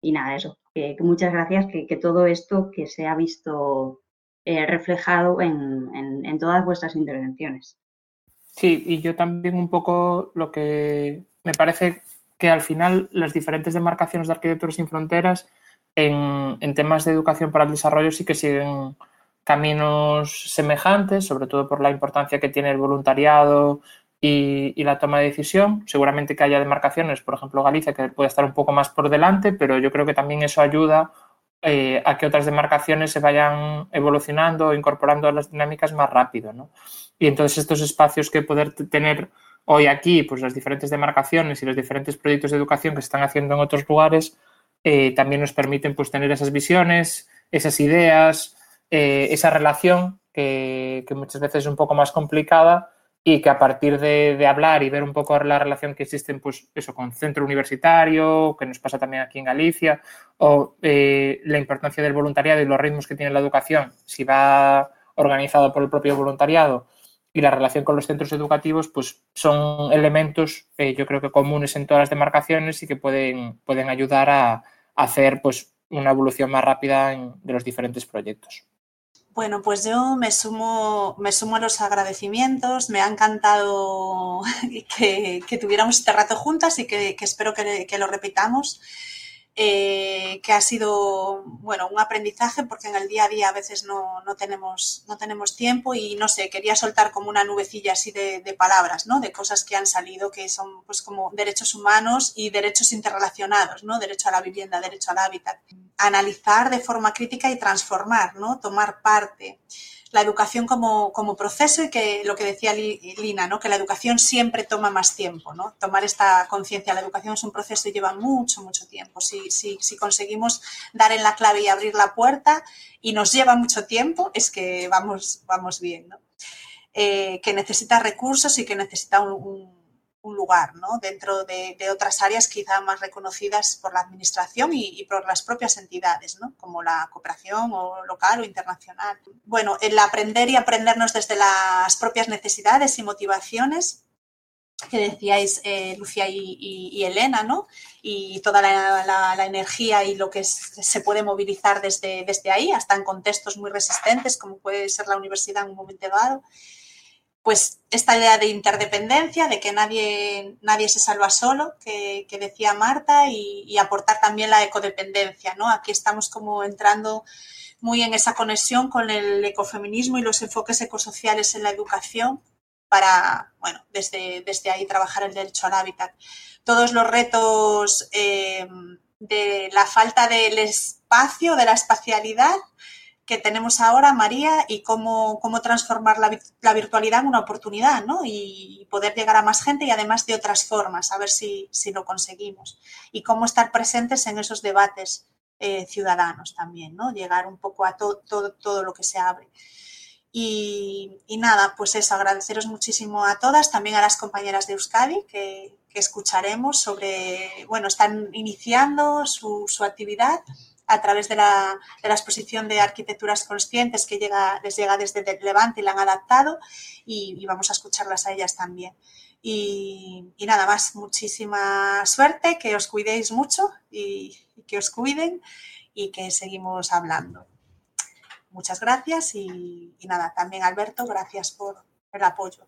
y nada, eso, que, muchas gracias, que, todo esto que se ha visto eh, reflejado en, todas vuestras intervenciones. Sí, y yo también un poco lo que me parece que al final las diferentes demarcaciones de Arquitecturas sin Fronteras en, en, temas de educación para el desarrollo sí que siguen caminos semejantes, sobre todo por la importancia que tiene el voluntariado y, la toma de decisión. Seguramente que haya demarcaciones, por ejemplo Galicia, que puede estar un poco más por delante, pero yo creo que también eso ayuda eh, a que otras demarcaciones se vayan evolucionando incorporando a las dinámicas más rápido. ¿no? Y entonces estos espacios que poder tener hoy aquí, pues las diferentes demarcaciones y los diferentes proyectos de educación que se están haciendo en otros lugares, eh, también nos permiten pues, tener esas visiones, esas ideas, eh, esa relación que, que, muchas veces es un poco más complicada, y que a partir de, hablar y ver un poco la relación que existe pues eso, con centro universitario, que nos pasa también aquí en Galicia, o eh, la importancia del voluntariado y los ritmos que tiene la educación, si va organizado por el propio voluntariado y la relación con los centros educativos, pues son elementos eh, yo creo que comunes en todas las demarcaciones y que pueden, pueden ayudar a, hacer pues una evolución más rápida de los diferentes proyectos. Bueno, pues yo me sumo, me sumo a los agradecimientos. Me ha encantado *laughs* que, tuviéramos este rato juntas y que, espero que, lo repitamos. Eh, que ha sido bueno un aprendizaje porque en el día a día a veces no, tenemos, no tenemos tiempo y no sé, quería soltar como una nubecilla así de, palabras, ¿no? De cosas que han salido que son pues como derechos humanos y derechos interrelacionados, ¿no? Derecho a la vivienda, derecho al hábitat. Analizar de forma crítica y transformar, ¿no? Tomar parte la educación como, proceso y que lo que decía Lina, ¿no? que la educación siempre toma más tiempo. ¿no? Tomar esta conciencia, la educación es un proceso y lleva mucho, mucho tiempo. Si, si, si, conseguimos dar en la clave y abrir la puerta y nos lleva mucho tiempo, es que vamos, vamos bien. ¿no? Eh, que necesita recursos y que necesita un lugar ¿no? dentro de, otras áreas quizá más reconocidas por la administración y, por las propias entidades, ¿no? como la cooperación o local o internacional. Bueno, el aprender y aprendernos desde las propias necesidades y motivaciones que decíais eh, Lucía y, Elena, ¿no? Y toda la, energía y lo que se puede movilizar desde, desde ahí, hasta en contextos muy resistentes, como puede ser la universidad en un momento dado pues esta idea de interdependencia, de que nadie, nadie se salva solo, que, decía Marta, y, aportar también la ecodependencia, ¿no? Aquí estamos como entrando muy en esa conexión con el ecofeminismo y los enfoques ecosociales en la educación para, bueno, desde, desde ahí trabajar el derecho al hábitat. Todos los retos eh, de la falta del espacio, de la espacialidad que tenemos ahora, María, y cómo, cómo transformar la, virtualidad en una oportunidad, ¿no? Y poder llegar a más gente y además de otras formas, a ver si, lo conseguimos. Y cómo estar presentes en esos debates eh, ciudadanos también, ¿no? Llegar un poco a todo, todo lo que se abre. Y, nada, pues eso, agradeceros muchísimo a todas, también a las compañeras de Euskadi que, escucharemos sobre, bueno, están iniciando su, su actividad a través de la, de la, exposición de arquitecturas conscientes que les llega desde Levante y la han adaptado y, vamos a escucharlas a ellas también. Y, nada más, muchísima suerte, que os cuidéis mucho y, que os cuiden y que seguimos hablando. Muchas gracias y nada, también Alberto, gracias por el apoyo.